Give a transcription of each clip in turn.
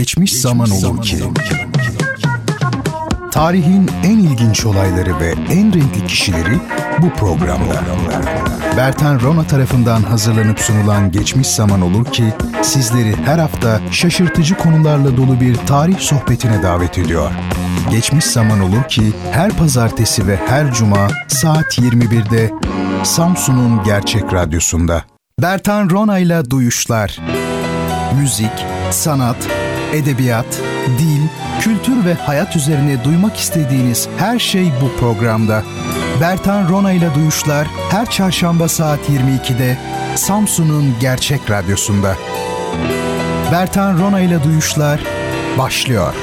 Geçmiş zaman olur ki. Tarihin en ilginç olayları ve en renkli kişileri bu programda. Bertan Rona tarafından hazırlanıp sunulan Geçmiş Zaman Olur ki sizleri her hafta şaşırtıcı konularla dolu bir tarih sohbetine davet ediyor. Geçmiş Zaman Olur ki her pazartesi ve her cuma saat 21'de Samsun'un Gerçek Radyosu'nda. Bertan Rona ile Duyuşlar. Müzik, sanat, edebiyat, dil, kültür ve hayat üzerine duymak istediğiniz her şey bu programda. Bertan Rona ile Duyuşlar her çarşamba saat 22'de Samsun'un Gerçek Radyosu'nda. Bertan Rona ile Duyuşlar başlıyor.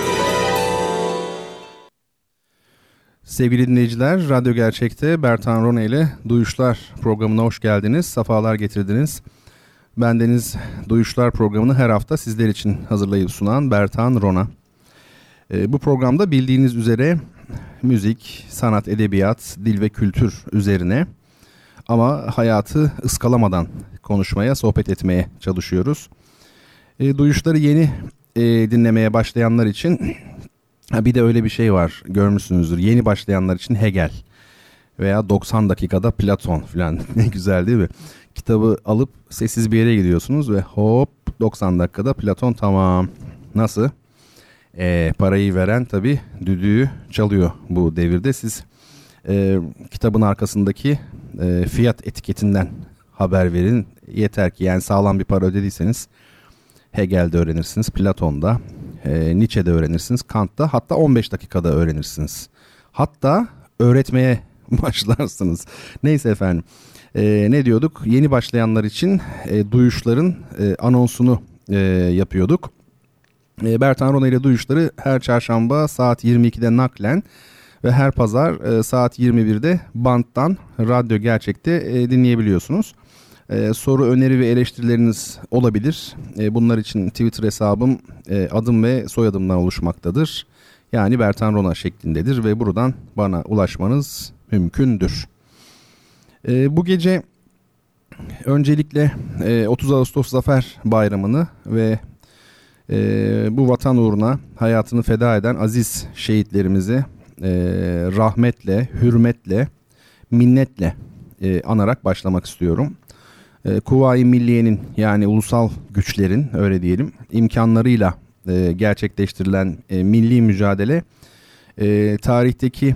Sevgili dinleyiciler, Radyo Gerçek'te Bertan Rona ile Duyuşlar programına hoş geldiniz, safalar getirdiniz. Bendeniz Duyuşlar programını her hafta sizler için hazırlayıp sunan Bertan Rona. E, bu programda bildiğiniz üzere müzik, sanat, edebiyat, dil ve kültür üzerine ama hayatı ıskalamadan konuşmaya, sohbet etmeye çalışıyoruz. E, duyuşları yeni e, dinlemeye başlayanlar için bir de öyle bir şey var görmüşsünüzdür. Yeni başlayanlar için Hegel veya 90 dakikada Platon falan ne güzel değil mi? Kitabı alıp sessiz bir yere gidiyorsunuz ve hop 90 dakikada Platon tamam. Nasıl? E, parayı veren tabi düdüğü çalıyor bu devirde. Siz e, kitabın arkasındaki e, fiyat etiketinden haber verin. Yeter ki yani sağlam bir para ödediyseniz Hegel'de öğrenirsiniz, Platon'da, e, Nietzsche'de öğrenirsiniz, Kant'ta hatta 15 dakikada öğrenirsiniz. Hatta öğretmeye başlarsınız. Neyse efendim. E, ne diyorduk? Yeni başlayanlar için e, duyuşların e, anonsunu e, yapıyorduk. E, Bertan Rona ile duyuşları her çarşamba saat 22'de naklen ve her pazar e, saat 21'de banttan radyo gerçekte e, dinleyebiliyorsunuz. E, soru, öneri ve eleştirileriniz olabilir. E, bunlar için Twitter hesabım e, adım ve soyadımdan oluşmaktadır. Yani Bertan Rona şeklindedir ve buradan bana ulaşmanız mümkündür. E, bu gece öncelikle e, 30 Ağustos Zafer Bayramı'nı ve e, bu vatan uğruna hayatını feda eden aziz şehitlerimizi e, rahmetle, hürmetle, minnetle e, anarak başlamak istiyorum. E, Kuvayi Milliye'nin yani ulusal güçlerin öyle diyelim imkanlarıyla e, gerçekleştirilen e, milli mücadele e, tarihteki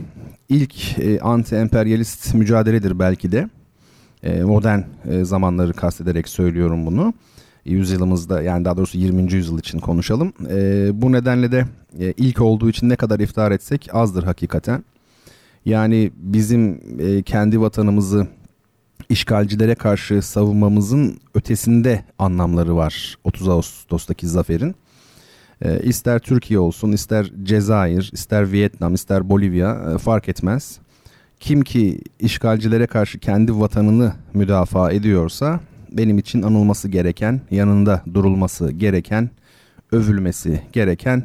ilk e, anti-emperyalist mücadeledir belki de. E, modern e, zamanları kastederek söylüyorum bunu. Yüzyılımızda yani daha doğrusu 20. yüzyıl için konuşalım. E, bu nedenle de e, ilk olduğu için ne kadar iftihar etsek azdır hakikaten. Yani bizim e, kendi vatanımızı işgalcilere karşı savunmamızın ötesinde anlamları var 30 Ağustos'taki zaferin. E, ister Türkiye olsun, ister Cezayir, ister Vietnam, ister Bolivya e, fark etmez. Kim ki işgalcilere karşı kendi vatanını müdafaa ediyorsa benim için anılması gereken, yanında durulması gereken, övülmesi gereken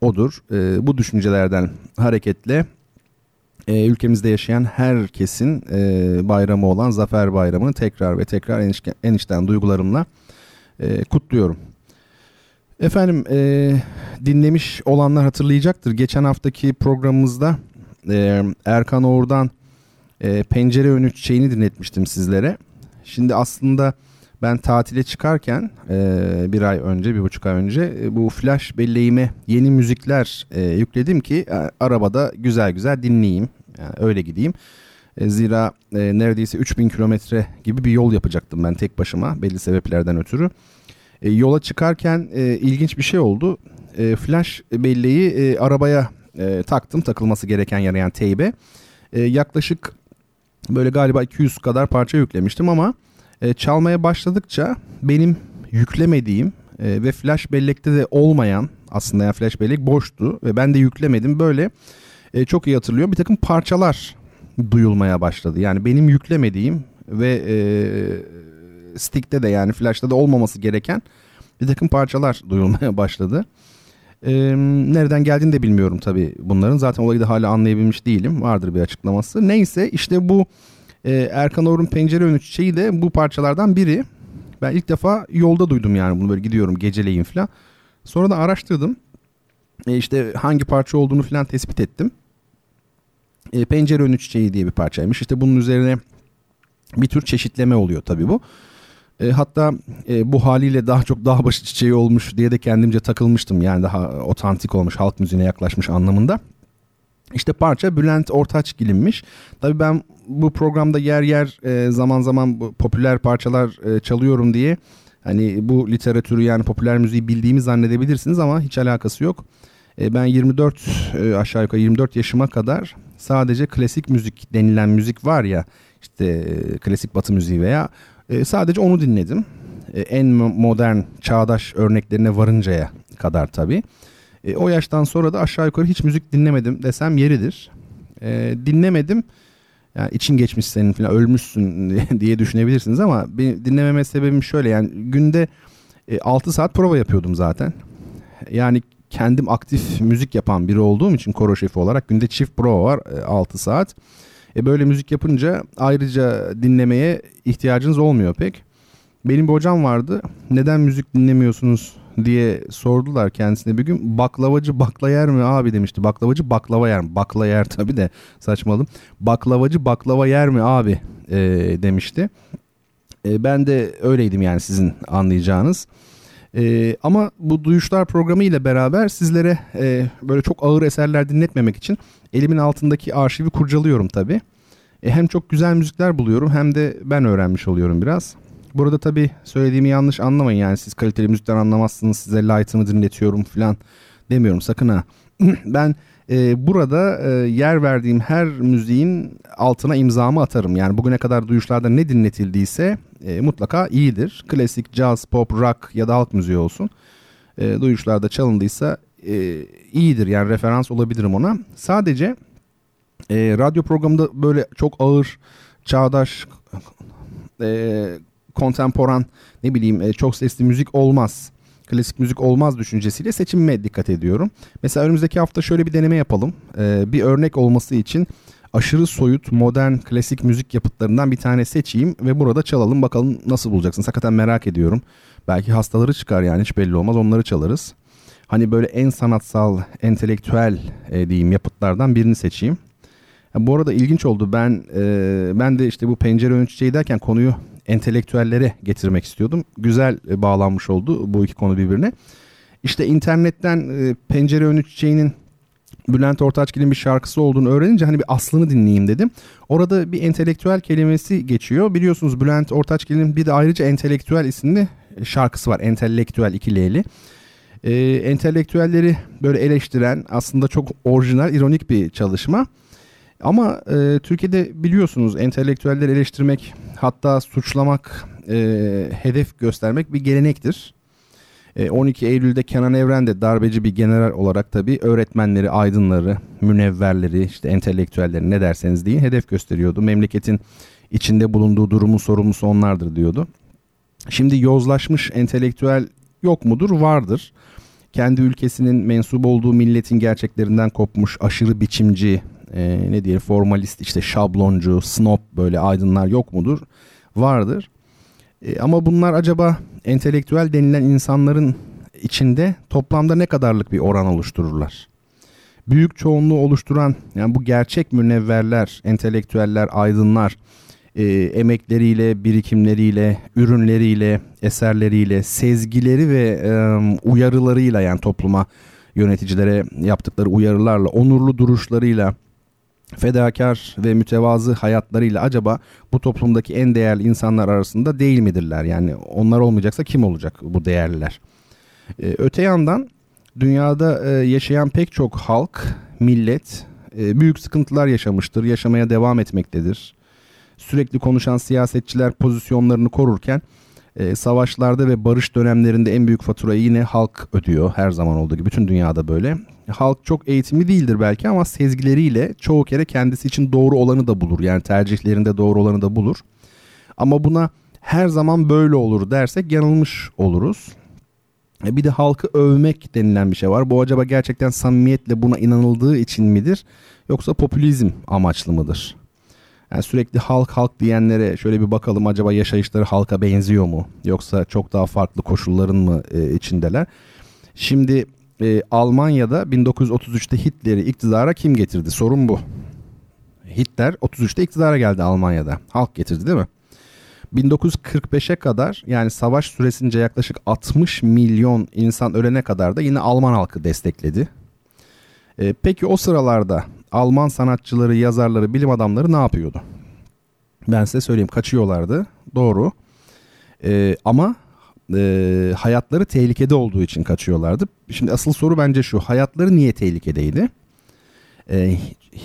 odur. E, bu düşüncelerden hareketle e, ülkemizde yaşayan herkesin e, bayramı olan Zafer Bayramı'nı tekrar ve tekrar enişten, enişten duygularımla e, kutluyorum. Efendim e, dinlemiş olanlar hatırlayacaktır. Geçen haftaki programımızda e, Erkan Oğur'dan e, pencere önü çiçeğini dinletmiştim sizlere. Şimdi aslında ben tatile çıkarken e, bir ay önce, bir buçuk ay önce e, bu flash belleğime yeni müzikler e, yükledim ki e, arabada güzel güzel dinleyeyim. Yani öyle gideyim. E, zira e, neredeyse 3000 kilometre gibi bir yol yapacaktım ben tek başıma belli sebeplerden ötürü. Yola çıkarken e, ilginç bir şey oldu. E, flash belleği e, arabaya e, taktım takılması gereken yere yani teybe. E, yaklaşık böyle galiba 200 kadar parça yüklemiştim ama e, çalmaya başladıkça benim yüklemediğim e, ve flash bellekte de olmayan aslında yani flash bellek boştu ve ben de yüklemedim böyle e, çok iyi hatırlıyorum bir takım parçalar duyulmaya başladı. Yani benim yüklemediğim ve e, stick'te de yani flash'ta da olmaması gereken bir takım parçalar duyulmaya başladı. E, nereden geldiğini de bilmiyorum tabii bunların. Zaten olayı da hala anlayabilmiş değilim. Vardır bir açıklaması. Neyse işte bu e, Erkan Orhun pencere önü çiçeği de bu parçalardan biri. Ben ilk defa yolda duydum yani bunu böyle gidiyorum geceleyin falan. Sonra da araştırdım. E işte hangi parça olduğunu falan tespit ettim. E, pencere önü çiçeği diye bir parçaymış. İşte bunun üzerine bir tür çeşitleme oluyor tabii bu. E, hatta e, bu haliyle daha çok dağ başı çiçeği olmuş diye de kendimce takılmıştım. Yani daha otantik olmuş, halk müziğine yaklaşmış anlamında. İşte parça Bülent Ortaçgil'inmiş. Tabii ben bu programda yer yer e, zaman zaman bu popüler parçalar e, çalıyorum diye hani bu literatürü yani popüler müziği bildiğimi zannedebilirsiniz ama hiç alakası yok. E, ben 24 e, aşağı yukarı 24 yaşıma kadar sadece klasik müzik denilen müzik var ya işte e, klasik batı müziği veya e, sadece onu dinledim. E, en modern çağdaş örneklerine varıncaya kadar tabii. E, o yaştan sonra da aşağı yukarı hiç müzik dinlemedim desem yeridir. E, dinlemedim. Yani için geçmiş senin falan ölmüşsün diye düşünebilirsiniz ama dinlememe sebebim şöyle yani günde e, 6 saat prova yapıyordum zaten. Yani kendim aktif müzik yapan biri olduğum için koro şefi olarak günde çift prova var e, 6 saat. E böyle müzik yapınca ayrıca dinlemeye ihtiyacınız olmuyor pek. Benim bir hocam vardı. Neden müzik dinlemiyorsunuz diye sordular kendisine bir gün. Baklavacı bakla yer mi abi demişti. Baklavacı baklava yer mi? Bakla yer tabii de saçmaladım. Baklavacı baklava yer mi abi e, demişti. E, ben de öyleydim yani sizin anlayacağınız. E, ama bu Duyuşlar programı ile beraber sizlere e, böyle çok ağır eserler dinletmemek için elimin altındaki arşivi kurcalıyorum tabii. E, hem çok güzel müzikler buluyorum hem de ben öğrenmiş oluyorum biraz. Burada tabii söylediğimi yanlış anlamayın yani siz kaliteli müzikten anlamazsınız size light'ını dinletiyorum falan demiyorum sakın ha. ben e, burada e, yer verdiğim her müziğin altına imzamı atarım. Yani bugüne kadar duyuşlarda ne dinletildiyse e, mutlaka iyidir. Klasik, jazz, pop, rock ya da halk müziği olsun. E, duyuşlarda çalındıysa iyidir yani referans olabilirim ona. Sadece radyo programında böyle çok ağır, çağdaş, kontemporan ne bileyim çok sesli müzik olmaz. Klasik müzik olmaz düşüncesiyle seçimime dikkat ediyorum. Mesela önümüzdeki hafta şöyle bir deneme yapalım. E, bir örnek olması için aşırı soyut modern klasik müzik yapıtlarından bir tane seçeyim ve burada çalalım bakalım nasıl bulacaksın. Hakikaten merak ediyorum. Belki hastaları çıkar yani hiç belli olmaz onları çalarız. Hani böyle en sanatsal, entelektüel e, diyeyim yapıtlardan birini seçeyim. Ya bu arada ilginç oldu. Ben e, ben de işte bu pencere ön çiçeği derken konuyu entelektüellere getirmek istiyordum. Güzel e, bağlanmış oldu bu iki konu birbirine. İşte internetten e, pencere önü çiçeğinin Bülent Ortaçgil'in bir şarkısı olduğunu öğrenince hani bir aslını dinleyeyim dedim. Orada bir entelektüel kelimesi geçiyor. Biliyorsunuz Bülent Ortaçgil'in bir de ayrıca entelektüel isimli şarkısı var. Entelektüel iki L'li. Ee, entelektüelleri böyle eleştiren aslında çok orijinal, ironik bir çalışma. Ama e, Türkiye'de biliyorsunuz entelektüelleri eleştirmek hatta suçlamak, e, hedef göstermek bir gelenektir. E, 12 Eylül'de Kenan Evren de darbeci bir general olarak tabii öğretmenleri, aydınları, münevverleri, işte entelektüelleri ne derseniz deyin hedef gösteriyordu. Memleketin içinde bulunduğu durumun sorumlusu onlardır diyordu. Şimdi yozlaşmış entelektüel yok mudur? Vardır. Kendi ülkesinin mensup olduğu milletin gerçeklerinden kopmuş aşırı biçimci, e, ne diyelim formalist işte şabloncu, snob böyle aydınlar yok mudur? Vardır. E, ama bunlar acaba entelektüel denilen insanların içinde toplamda ne kadarlık bir oran oluştururlar? Büyük çoğunluğu oluşturan yani bu gerçek münevverler, entelektüeller, aydınlar e, emekleriyle, birikimleriyle, ürünleriyle, eserleriyle, sezgileri ve e, uyarılarıyla yani topluma yöneticilere yaptıkları uyarılarla, onurlu duruşlarıyla fedakar ve mütevazı hayatlarıyla acaba bu toplumdaki en değerli insanlar arasında değil midirler? Yani onlar olmayacaksa kim olacak bu değerliler? Ee, öte yandan dünyada e, yaşayan pek çok halk, millet e, büyük sıkıntılar yaşamıştır, yaşamaya devam etmektedir. Sürekli konuşan siyasetçiler pozisyonlarını korurken e, savaşlarda ve barış dönemlerinde en büyük faturayı yine halk ödüyor. Her zaman olduğu gibi bütün dünyada böyle. Halk çok eğitimli değildir belki ama sezgileriyle çoğu kere kendisi için doğru olanı da bulur. Yani tercihlerinde doğru olanı da bulur. Ama buna her zaman böyle olur dersek yanılmış oluruz. E, bir de halkı övmek denilen bir şey var. Bu acaba gerçekten samimiyetle buna inanıldığı için midir? Yoksa popülizm amaçlı mıdır? Yani sürekli halk halk diyenlere şöyle bir bakalım acaba yaşayışları halka benziyor mu? Yoksa çok daha farklı koşulların mı e, içindeler? Şimdi e, Almanya'da 1933'te Hitler'i iktidara kim getirdi? Sorun bu. Hitler 33'te iktidara geldi Almanya'da. Halk getirdi değil mi? 1945'e kadar yani savaş süresince yaklaşık 60 milyon insan ölene kadar da yine Alman halkı destekledi. E, peki o sıralarda Alman sanatçıları, yazarları, bilim adamları ne yapıyordu? Ben size söyleyeyim kaçıyorlardı. Doğru. E, ama e, hayatları tehlikede olduğu için kaçıyorlardı. Şimdi asıl soru bence şu. Hayatları niye tehlikedeydi? E,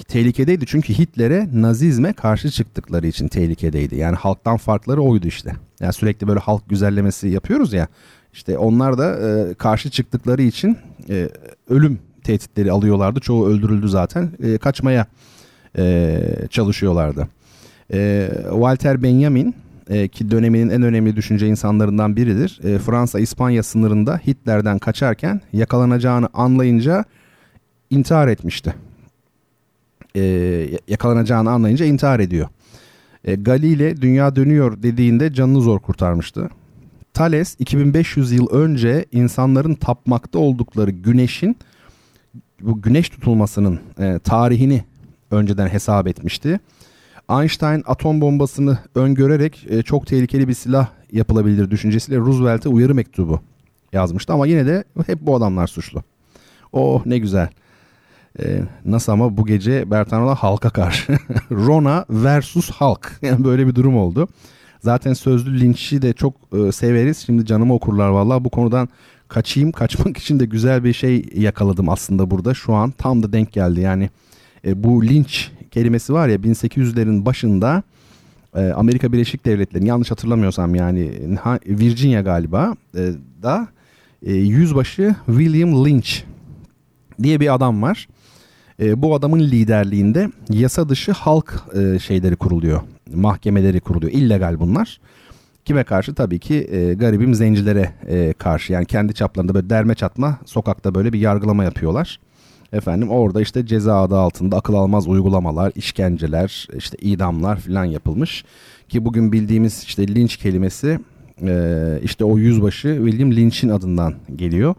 tehlikedeydi çünkü Hitler'e, Nazizme karşı çıktıkları için tehlikedeydi. Yani halktan farkları oydu işte. Yani sürekli böyle halk güzellemesi yapıyoruz ya. İşte onlar da e, karşı çıktıkları için e, ölüm tehditleri alıyorlardı. Çoğu öldürüldü zaten. E, kaçmaya e, çalışıyorlardı. E, Walter Benjamin e, ki döneminin en önemli düşünce insanlarından biridir. E, Fransa-İspanya sınırında Hitler'den kaçarken yakalanacağını anlayınca intihar etmişti. E, yakalanacağını anlayınca intihar ediyor. E, Galile dünya dönüyor dediğinde canını zor kurtarmıştı. Thales 2500 yıl önce insanların tapmakta oldukları güneşin bu güneş tutulmasının e, tarihini önceden hesap etmişti. Einstein atom bombasını öngörerek e, çok tehlikeli bir silah yapılabilir düşüncesiyle Roosevelt'e uyarı mektubu yazmıştı ama yine de hep bu adamlar suçlu. Oh ne güzel. Ee, nasıl ama bu gece Bertanola halka karşı. Rona versus halk. Yani böyle bir durum oldu. Zaten sözlü linçi de çok e, severiz. Şimdi canımı okurlar vallahi bu konudan kaçayım. Kaçmak için de güzel bir şey yakaladım aslında burada. Şu an tam da denk geldi. Yani e, bu linç kelimesi var ya 1800'lerin başında e, Amerika Birleşik Devletleri'nin yanlış hatırlamıyorsam yani Virginia galiba e, da e, yüzbaşı William Lynch diye bir adam var. E, bu adamın liderliğinde yasa dışı halk e, şeyleri kuruluyor. Mahkemeleri kuruluyor. illegal bunlar. Kime karşı? Tabii ki e, garibim zencilere e, karşı. Yani kendi çaplarında böyle derme çatma sokakta böyle bir yargılama yapıyorlar. Efendim orada işte ceza adı altında akıl almaz uygulamalar, işkenceler, işte idamlar falan yapılmış. Ki bugün bildiğimiz işte linç kelimesi e, işte o yüzbaşı William Lynch'in adından geliyor.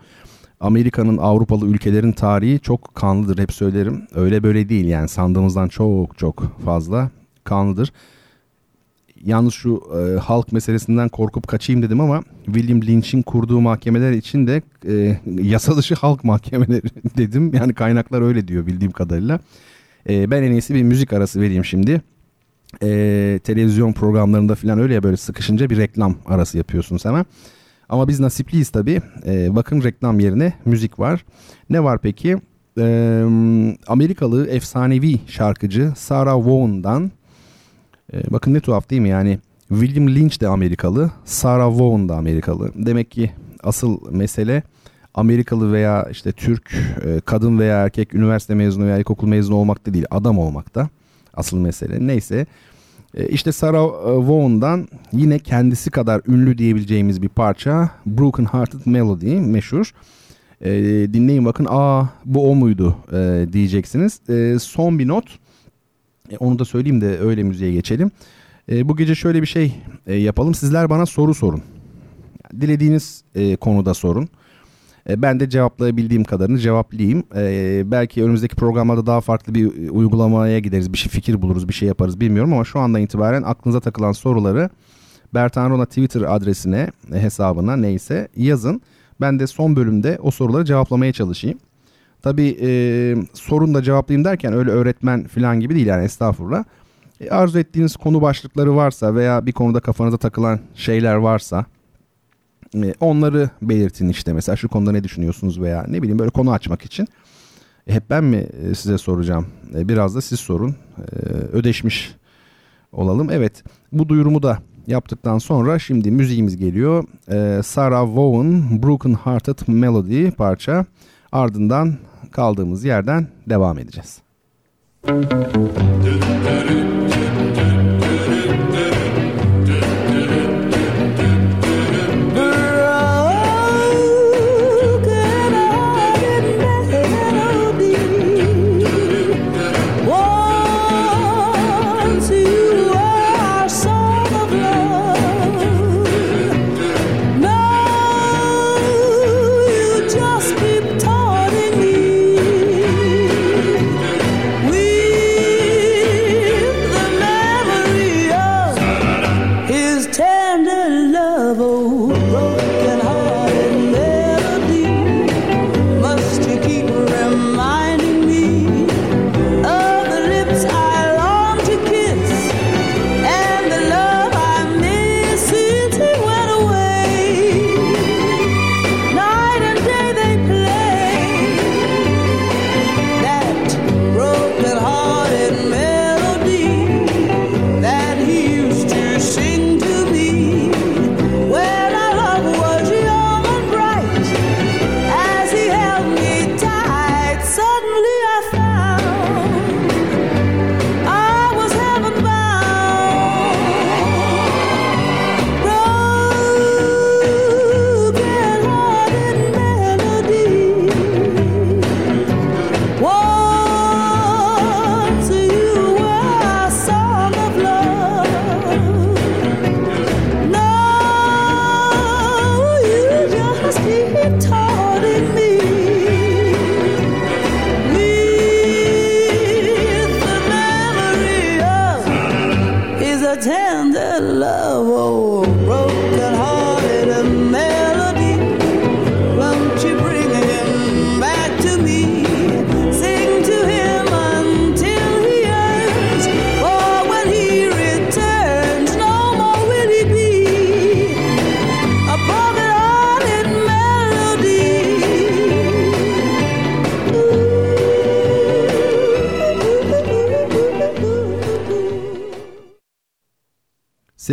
Amerika'nın Avrupalı ülkelerin tarihi çok kanlıdır hep söylerim. Öyle böyle değil yani sandığımızdan çok çok fazla kanlıdır. Yalnız şu e, halk meselesinden korkup kaçayım dedim ama William Lynch'in kurduğu mahkemeler için de e, yasa dışı halk mahkemeleri dedim. Yani kaynaklar öyle diyor bildiğim kadarıyla. E, ben en iyisi bir müzik arası vereyim şimdi. E, televizyon programlarında falan öyle ya böyle sıkışınca bir reklam arası yapıyorsunuz hemen. Ama biz nasipliyiz tabii. E, bakın reklam yerine müzik var. Ne var peki? E, Amerikalı efsanevi şarkıcı Sarah Vaughan'dan e, bakın ne tuhaf değil mi? Yani William Lynch de Amerikalı, Sarah Vaughan da Amerikalı. Demek ki asıl mesele Amerikalı veya işte Türk e, kadın veya erkek üniversite mezunu veya ilkokul mezunu olmakta değil adam olmakta asıl mesele. Neyse e, işte Sarah e, Vaughan'dan yine kendisi kadar ünlü diyebileceğimiz bir parça Broken Hearted Melody meşhur. E, dinleyin bakın aa bu o muydu e, diyeceksiniz. E, son bir not e, onu da söyleyeyim de öyle müziğe geçelim. E, bu gece şöyle bir şey e, yapalım. Sizler bana soru sorun. Dilediğiniz e, konuda sorun. E, ben de cevaplayabildiğim kadarını cevaplayayım. E, belki önümüzdeki programlarda daha farklı bir uygulamaya gideriz. Bir şey fikir buluruz, bir şey yaparız bilmiyorum ama şu andan itibaren aklınıza takılan soruları Bertan Rona Twitter adresine, e, hesabına neyse yazın. Ben de son bölümde o soruları cevaplamaya çalışayım. Tabii e, sorun da cevaplayayım derken öyle öğretmen falan gibi değil yani estağfurullah. E, arzu ettiğiniz konu başlıkları varsa veya bir konuda kafanıza takılan şeyler varsa e, onları belirtin işte mesela şu konuda ne düşünüyorsunuz veya ne bileyim böyle konu açmak için. E, hep ben mi e, size soracağım? E, biraz da siz sorun. E, ödeşmiş olalım. Evet bu duyurumu da yaptıktan sonra şimdi müziğimiz geliyor. E, Sarah Vaughan Broken Hearted Melody parça. Ardından kaldığımız yerden devam edeceğiz. Müzik just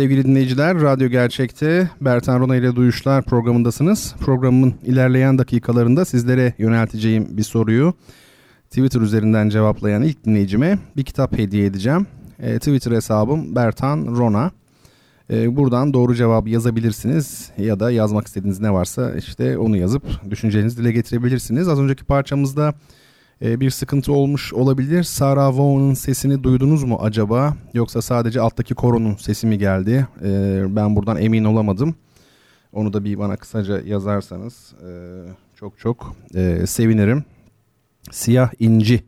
Sevgili dinleyiciler, Radyo Gerçek'te Bertan Rona ile Duyuşlar programındasınız. Programın ilerleyen dakikalarında sizlere yönelteceğim bir soruyu Twitter üzerinden cevaplayan ilk dinleyicime bir kitap hediye edeceğim. E, Twitter hesabım Bertan Rona. E, buradan doğru cevabı yazabilirsiniz ya da yazmak istediğiniz ne varsa işte onu yazıp düşüncelerinizi dile getirebilirsiniz. Az önceki parçamızda e, bir sıkıntı olmuş olabilir. Sarah Vaughan'ın sesini duydunuz mu acaba? Yoksa sadece alttaki koronun sesi mi geldi? E, ben buradan emin olamadım. Onu da bir bana kısaca yazarsanız e, çok çok e, sevinirim. Siyah inci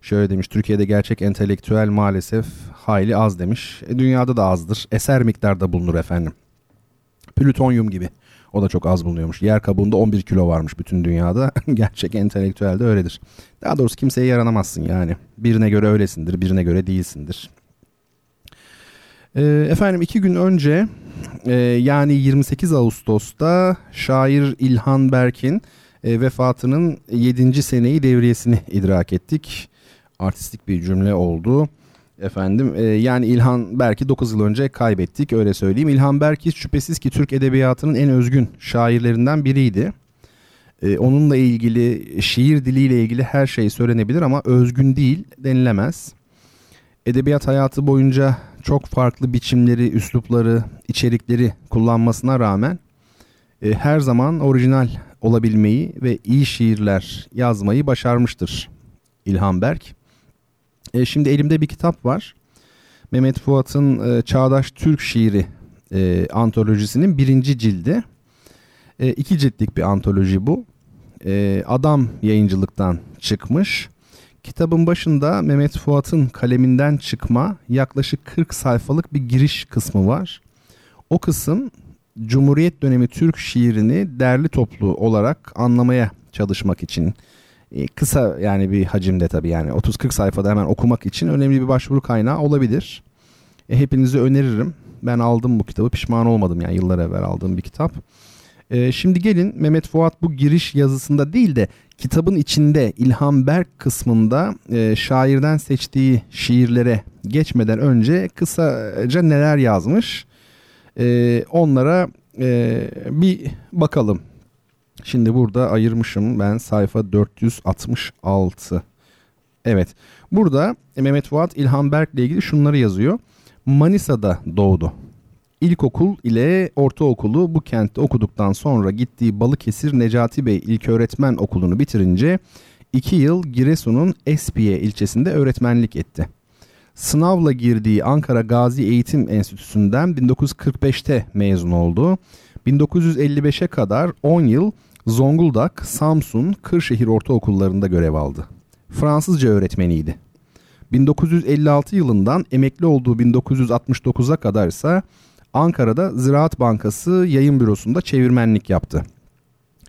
şöyle demiş. Türkiye'de gerçek entelektüel maalesef hayli az demiş. E, dünyada da azdır. Eser miktarda bulunur efendim. Plütonyum gibi. O da çok az bulunuyormuş. Yer kabuğunda 11 kilo varmış bütün dünyada. Gerçek entelektüel de öyledir. Daha doğrusu kimseye yaranamazsın yani. Birine göre öylesindir, birine göre değilsindir. Ee, efendim iki gün önce e, yani 28 Ağustos'ta şair İlhan Berk'in e, vefatının 7. seneyi devriyesini idrak ettik. Artistik bir cümle oldu. Efendim e, yani İlhan Berk'i 9 yıl önce kaybettik öyle söyleyeyim. İlhan Berk şüphesiz ki Türk edebiyatının en özgün şairlerinden biriydi. E, onunla ilgili şiir diliyle ilgili her şey söylenebilir ama özgün değil denilemez. Edebiyat hayatı boyunca çok farklı biçimleri, üslupları, içerikleri kullanmasına rağmen e, her zaman orijinal olabilmeyi ve iyi şiirler yazmayı başarmıştır İlhan Berk. E, şimdi elimde bir kitap var. Mehmet Fuat'ın e, Çağdaş Türk Şiiri e, antolojisinin birinci cildi. E, iki ciltlik bir antoloji bu. E, Adam yayıncılıktan çıkmış. Kitabın başında Mehmet Fuat'ın kaleminden çıkma yaklaşık 40 sayfalık bir giriş kısmı var. O kısım Cumhuriyet dönemi Türk şiirini derli toplu olarak anlamaya çalışmak için kısa yani bir hacimde tabii yani 30-40 sayfada hemen okumak için önemli bir başvuru kaynağı olabilir. E, hepinize öneririm. Ben aldım bu kitabı pişman olmadım yani yıllar evvel aldığım bir kitap. E, şimdi gelin Mehmet Fuat bu giriş yazısında değil de kitabın içinde İlham Berk kısmında e, şairden seçtiği şiirlere geçmeden önce kısaca neler yazmış e, onlara e, bir bakalım. Şimdi burada ayırmışım ben sayfa 466. Evet burada Mehmet Fuat İlhan Berk ile ilgili şunları yazıyor. Manisa'da doğdu. İlkokul ile ortaokulu bu kentte okuduktan sonra gittiği Balıkesir Necati Bey İlköğretmen Okulu'nu bitirince 2 yıl Giresun'un Espiye ilçesinde öğretmenlik etti. Sınavla girdiği Ankara Gazi Eğitim Enstitüsü'nden 1945'te mezun oldu. 1955'e kadar 10 yıl Zonguldak, Samsun, Kırşehir ortaokullarında görev aldı. Fransızca öğretmeniydi. 1956 yılından emekli olduğu 1969'a kadar ise Ankara'da Ziraat Bankası yayın bürosunda çevirmenlik yaptı.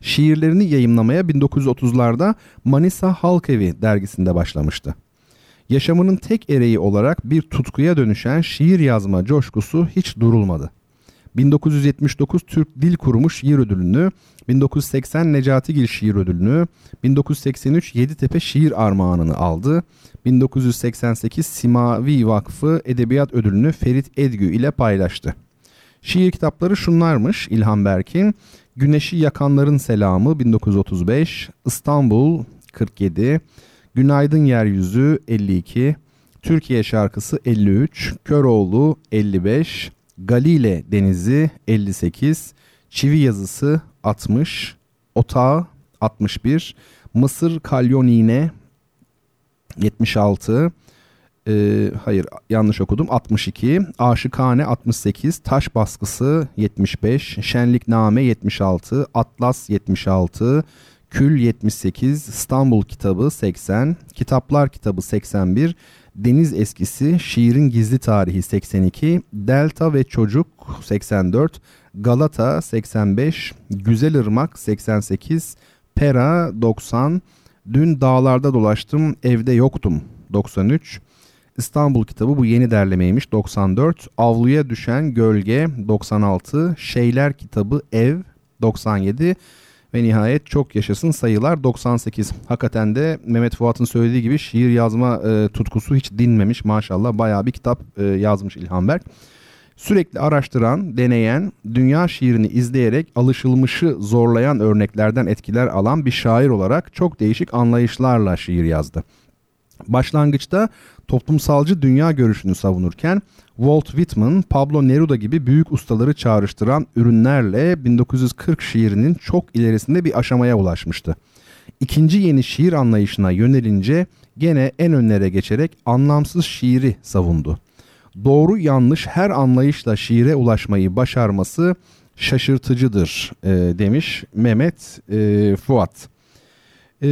Şiirlerini yayımlamaya 1930'larda Manisa Halk Evi dergisinde başlamıştı. Yaşamının tek ereği olarak bir tutkuya dönüşen şiir yazma coşkusu hiç durulmadı. 1979 Türk Dil Kurumu Şiir Ödülünü, 1980 Necati Gil Şiir Ödülünü, 1983 Yeditepe Şiir Armağanını aldı. 1988 Simavi Vakfı Edebiyat Ödülünü Ferit Edgü ile paylaştı. Şiir kitapları şunlarmış İlhan Berk'in. Güneşi Yakanların Selamı 1935, İstanbul 47, Günaydın Yeryüzü 52, Türkiye Şarkısı 53, Köroğlu 55, Galile Denizi 58, Çivi Yazısı 60, Otağı 61, Mısır Kalyonine 76, e, hayır yanlış okudum 62, Aşıkane 68, Taş Baskısı 75, Şenlikname 76, Atlas 76, Kül 78, İstanbul Kitabı 80, Kitaplar Kitabı 81, Deniz Eskisi, Şiirin Gizli Tarihi 82, Delta ve Çocuk 84, Galata 85, Güzel Irmak 88, Pera 90, Dün Dağlarda Dolaştım Evde Yoktum 93, İstanbul kitabı bu yeni derlemeymiş 94, Avluya Düşen Gölge 96, Şeyler kitabı Ev 97, ve nihayet çok yaşasın sayılar 98. Hakikaten de Mehmet Fuat'ın söylediği gibi şiir yazma e, tutkusu hiç dinmemiş maşallah. Bayağı bir kitap e, yazmış İlhan Berk. Sürekli araştıran, deneyen, dünya şiirini izleyerek alışılmışı zorlayan örneklerden etkiler alan bir şair olarak çok değişik anlayışlarla şiir yazdı. Başlangıçta toplumsalcı dünya görüşünü savunurken Walt Whitman, Pablo Neruda gibi büyük ustaları çağrıştıran ürünlerle 1940 şiirinin çok ilerisinde bir aşamaya ulaşmıştı. İkinci yeni şiir anlayışına yönelince gene en önlere geçerek anlamsız şiiri savundu. Doğru yanlış her anlayışla şiire ulaşmayı başarması şaşırtıcıdır e, demiş Mehmet e, Fuat. E,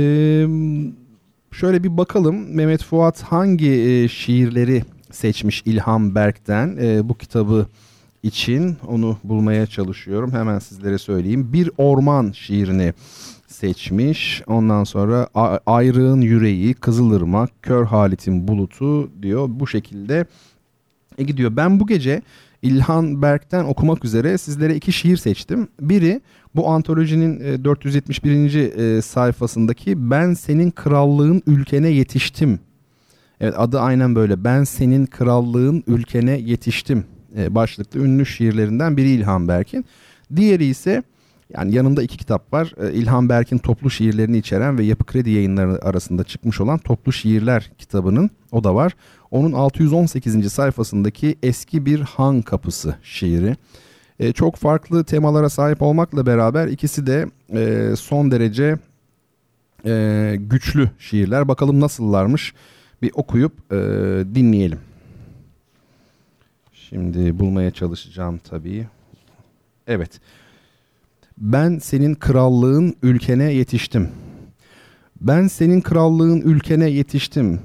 şöyle bir bakalım Mehmet Fuat hangi e, şiirleri seçmiş İlham Berk'ten e, bu kitabı için onu bulmaya çalışıyorum. Hemen sizlere söyleyeyim. Bir Orman şiirini seçmiş. Ondan sonra Ayrığın Yüreği, Kızılırmak, Kör Halit'in Bulutu diyor. Bu şekilde e, gidiyor. Ben bu gece İlhan Berk'ten okumak üzere sizlere iki şiir seçtim. Biri bu antolojinin 471. E, e, sayfasındaki Ben Senin Krallığın Ülkene Yetiştim. Evet adı aynen böyle. Ben Senin Krallığın Ülkene Yetiştim başlıklı ünlü şiirlerinden biri İlhan Berk'in. Diğeri ise yani yanında iki kitap var. İlhan Berk'in toplu şiirlerini içeren ve Yapı Kredi yayınları arasında çıkmış olan Toplu Şiirler kitabının o da var. Onun 618. sayfasındaki Eski Bir Han Kapısı şiiri. E, çok farklı temalara sahip olmakla beraber ikisi de e, son derece e, güçlü şiirler. Bakalım nasıllarmış bir okuyup e, dinleyelim. Şimdi bulmaya çalışacağım tabii. Evet. Ben senin krallığın ülkene yetiştim. Ben senin krallığın ülkene yetiştim.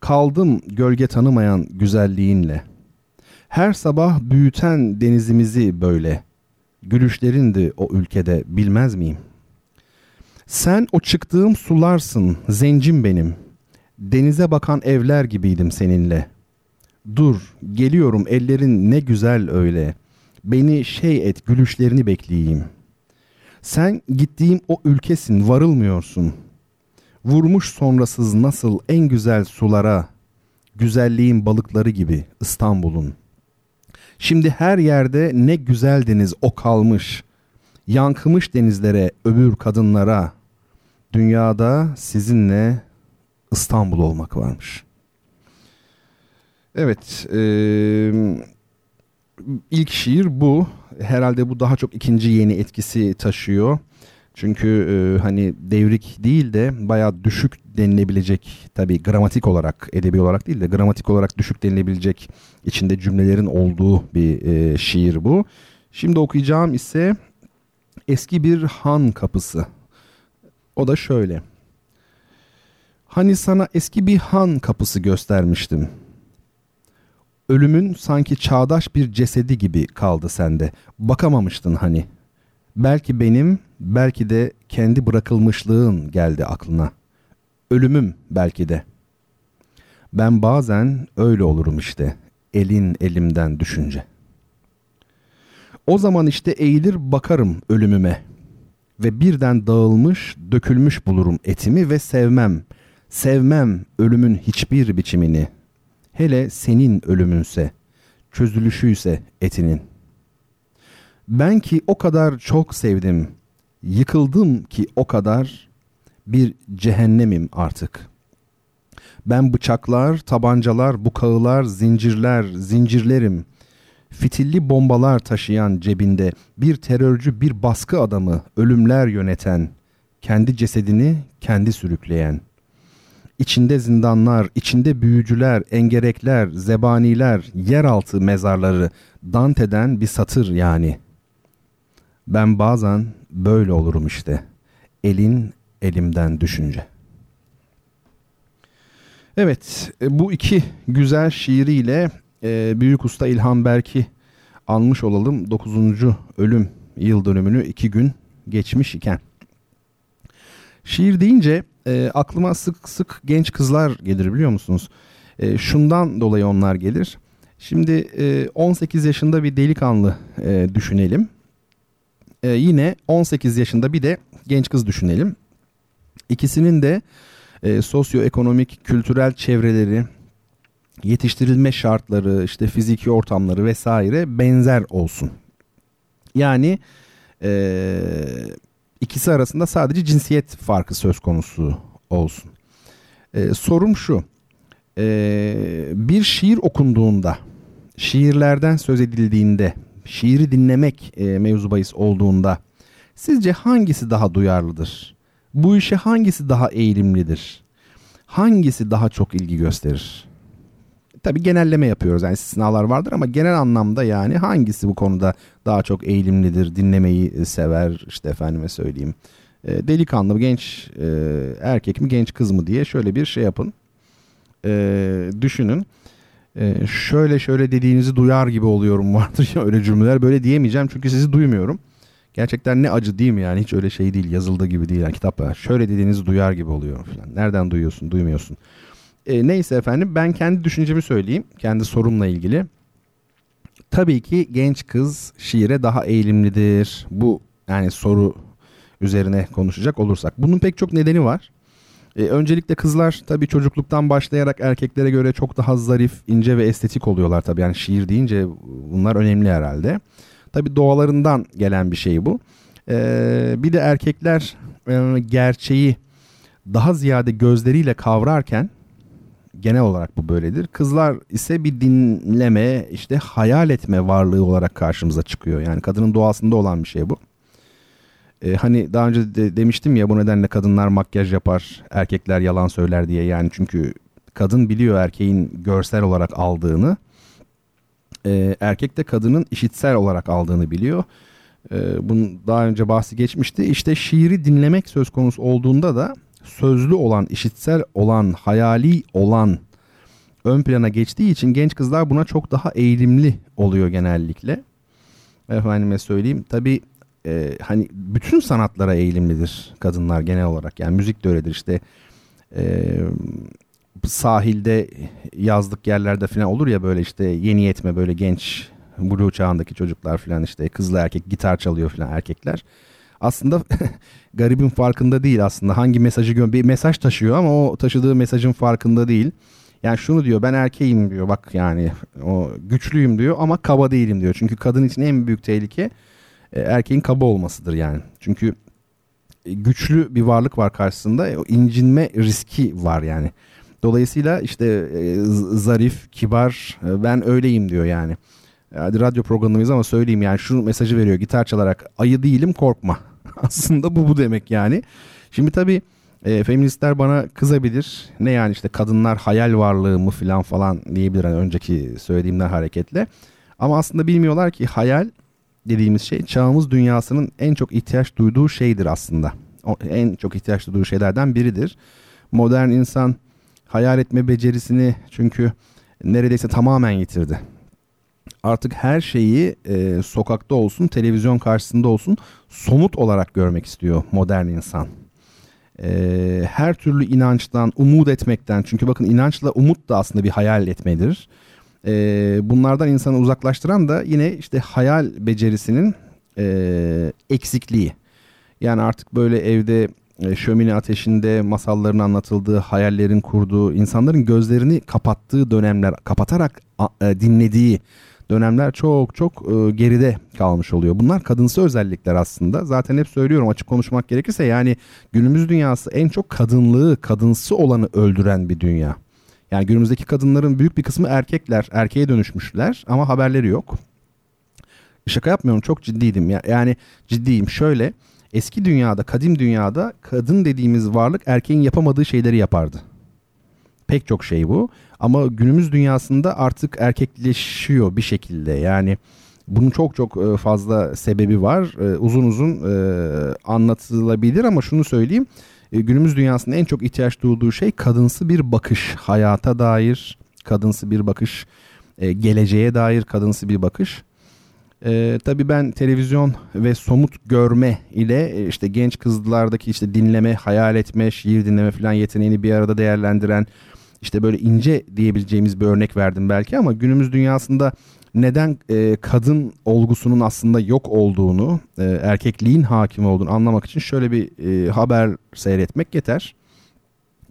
Kaldım gölge tanımayan güzelliğinle. Her sabah büyüten denizimizi böyle. Gülüşlerindi o ülkede bilmez miyim? Sen o çıktığım sularsın zencim benim. Denize bakan evler gibiydim seninle. Dur geliyorum ellerin ne güzel öyle. Beni şey et gülüşlerini bekleyeyim. Sen gittiğim o ülkesin varılmıyorsun.'' Vurmuş sonrasız nasıl en güzel sulara, güzelliğin balıkları gibi İstanbul'un. Şimdi her yerde ne güzel deniz o kalmış, yankımış denizlere, öbür kadınlara. Dünyada sizinle İstanbul olmak varmış. Evet, e, ilk şiir bu. Herhalde bu daha çok ikinci yeni etkisi taşıyor. Çünkü e, hani devrik değil de bayağı düşük denilebilecek tabi gramatik olarak edebi olarak değil de gramatik olarak düşük denilebilecek içinde cümlelerin olduğu bir e, şiir bu. Şimdi okuyacağım ise eski bir han kapısı. O da şöyle. Hani sana eski bir han kapısı göstermiştim. Ölümün sanki çağdaş bir cesedi gibi kaldı sende. Bakamamıştın hani.'' Belki benim, belki de kendi bırakılmışlığın geldi aklına. Ölümüm belki de. Ben bazen öyle olurum işte, elin elimden düşünce. O zaman işte eğilir bakarım ölümüme ve birden dağılmış, dökülmüş bulurum etimi ve sevmem. Sevmem ölümün hiçbir biçimini. Hele senin ölümünse, çözülüşüyse etinin.'' Ben ki o kadar çok sevdim. Yıkıldım ki o kadar bir cehennemim artık. Ben bıçaklar, tabancalar, bukağılar, zincirler, zincirlerim. Fitilli bombalar taşıyan cebinde bir terörcü, bir baskı adamı, ölümler yöneten, kendi cesedini kendi sürükleyen. İçinde zindanlar, içinde büyücüler, engerekler, zebaniler, yeraltı mezarları, Dante'den bir satır yani.'' Ben bazen böyle olurum işte. Elin elimden düşünce. Evet e, bu iki güzel şiiriyle e, Büyük Usta İlhan Berk'i almış olalım. 9. ölüm yıl dönümünü iki gün geçmiş iken. Şiir deyince e, aklıma sık sık genç kızlar gelir biliyor musunuz? E, şundan dolayı onlar gelir. Şimdi e, 18 yaşında bir delikanlı e, düşünelim e, yine 18 yaşında bir de genç kız düşünelim. İkisinin de e, sosyoekonomik, kültürel çevreleri, yetiştirilme şartları, işte fiziki ortamları vesaire benzer olsun. Yani e, ikisi arasında sadece cinsiyet farkı söz konusu olsun. E, sorum şu. E, bir şiir okunduğunda, şiirlerden söz edildiğinde, şiiri dinlemek e, mevzu bahis olduğunda sizce hangisi daha duyarlıdır? Bu işe hangisi daha eğilimlidir? Hangisi daha çok ilgi gösterir? Tabii genelleme yapıyoruz yani istisnalar vardır ama genel anlamda yani hangisi bu konuda daha çok eğilimlidir, dinlemeyi sever işte efendime söyleyeyim. E, delikanlı mı genç e, erkek mi genç kız mı diye şöyle bir şey yapın. E, düşünün. E, şöyle şöyle dediğinizi duyar gibi oluyorum vardır ya öyle cümleler böyle diyemeyeceğim çünkü sizi duymuyorum. Gerçekten ne acı değil mi yani hiç öyle şey değil yazıldığı gibi değil yani kitap var. Şöyle dediğinizi duyar gibi oluyor falan. Nereden duyuyorsun duymuyorsun. E, neyse efendim ben kendi düşüncemi söyleyeyim. Kendi sorumla ilgili. Tabii ki genç kız şiire daha eğilimlidir. Bu yani soru üzerine konuşacak olursak. Bunun pek çok nedeni var. E, öncelikle kızlar tabii çocukluktan başlayarak erkeklere göre çok daha zarif, ince ve estetik oluyorlar tabii. Yani şiir deyince bunlar önemli herhalde. Tabii doğalarından gelen bir şey bu. E, bir de erkekler e, gerçeği daha ziyade gözleriyle kavrarken genel olarak bu böyledir. Kızlar ise bir dinleme, işte hayal etme varlığı olarak karşımıza çıkıyor. Yani kadının doğasında olan bir şey bu. Ee, hani daha önce de demiştim ya bu nedenle kadınlar makyaj yapar, erkekler yalan söyler diye. Yani çünkü kadın biliyor erkeğin görsel olarak aldığını. Ee, erkek de kadının işitsel olarak aldığını biliyor. Ee, bunun daha önce bahsi geçmişti. İşte şiiri dinlemek söz konusu olduğunda da sözlü olan, işitsel olan, hayali olan ön plana geçtiği için genç kızlar buna çok daha eğilimli oluyor genellikle. Efendime söyleyeyim. Tabi e, hani bütün sanatlara eğilimlidir kadınlar genel olarak. Yani müzik de öyledir işte. E, sahilde yazlık yerlerde falan olur ya böyle işte yeni yetme böyle genç blue çağındaki çocuklar falan işte kızla erkek gitar çalıyor falan erkekler aslında garibin farkında değil aslında. Hangi mesajı gö bir mesaj taşıyor ama o taşıdığı mesajın farkında değil. Yani şunu diyor ben erkeğim diyor bak yani o güçlüyüm diyor ama kaba değilim diyor. Çünkü kadın için en büyük tehlike e, erkeğin kaba olmasıdır yani. Çünkü e, güçlü bir varlık var karşısında e, o incinme riski var yani. Dolayısıyla işte e, zarif, kibar e, ben öyleyim diyor yani. Hadi radyo programındayız ama söyleyeyim yani şu mesajı veriyor gitar çalarak ayı değilim korkma. Aslında bu bu demek yani. Şimdi tabii e, feministler bana kızabilir. Ne yani işte kadınlar hayal varlığı mı falan falan diyebilir hani önceki söylediğimden hareketle. Ama aslında bilmiyorlar ki hayal dediğimiz şey çağımız dünyasının en çok ihtiyaç duyduğu şeydir aslında. O, en çok ihtiyaç duyduğu şeylerden biridir. Modern insan hayal etme becerisini çünkü neredeyse tamamen yitirdi artık her şeyi e, sokakta olsun, televizyon karşısında olsun somut olarak görmek istiyor modern insan. E, her türlü inançtan, umut etmekten çünkü bakın inançla umut da aslında bir hayal etmedir. E, bunlardan insanı uzaklaştıran da yine işte hayal becerisinin e, eksikliği. Yani artık böyle evde e, şömine ateşinde masalların anlatıldığı, hayallerin kurduğu, insanların gözlerini kapattığı dönemler, kapatarak e, dinlediği dönemler çok çok e, geride kalmış oluyor. Bunlar kadınsı özellikler aslında. Zaten hep söylüyorum açık konuşmak gerekirse yani günümüz dünyası en çok kadınlığı, kadınsı olanı öldüren bir dünya. Yani günümüzdeki kadınların büyük bir kısmı erkekler, erkeğe dönüşmüşler ama haberleri yok. Şaka yapmıyorum çok ciddiydim. Yani ciddiyim şöyle eski dünyada, kadim dünyada kadın dediğimiz varlık erkeğin yapamadığı şeyleri yapardı. Pek çok şey bu. Ama günümüz dünyasında artık erkekleşiyor bir şekilde. Yani bunun çok çok e, fazla sebebi var. E, uzun uzun e, anlatılabilir ama şunu söyleyeyim. Günümüz dünyasında en çok ihtiyaç duyduğu şey kadınsı bir bakış. Hayata dair kadınsı bir bakış. Geleceğe dair kadınsı bir bakış. Ee, tabii ben televizyon ve somut görme ile işte genç kızlardaki işte dinleme, hayal etme, şiir dinleme falan yeteneğini bir arada değerlendiren işte böyle ince diyebileceğimiz bir örnek verdim belki ama günümüz dünyasında neden e, kadın olgusunun aslında yok olduğunu, e, erkekliğin hakim olduğunu anlamak için şöyle bir e, haber seyretmek yeter.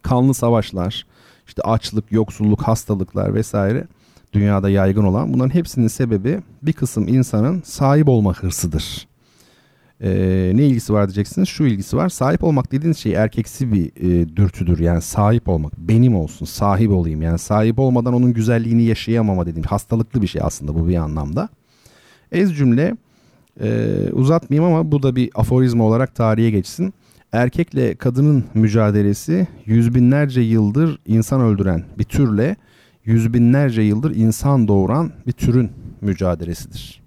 Kanlı savaşlar, işte açlık, yoksulluk, hastalıklar vesaire dünyada yaygın olan bunların hepsinin sebebi bir kısım insanın sahip olma hırsıdır. Ee, ne ilgisi var diyeceksiniz? Şu ilgisi var. Sahip olmak dediğiniz şey erkeksi bir e, dürtüdür. Yani sahip olmak. Benim olsun, sahip olayım. Yani sahip olmadan onun güzelliğini yaşayamama dediğim hastalıklı bir şey aslında bu bir anlamda. Ez cümle e, uzatmayayım ama bu da bir aforizma olarak tarihe geçsin. Erkekle kadının mücadelesi yüz binlerce yıldır insan öldüren bir türle yüz binlerce yıldır insan doğuran bir türün mücadelesidir.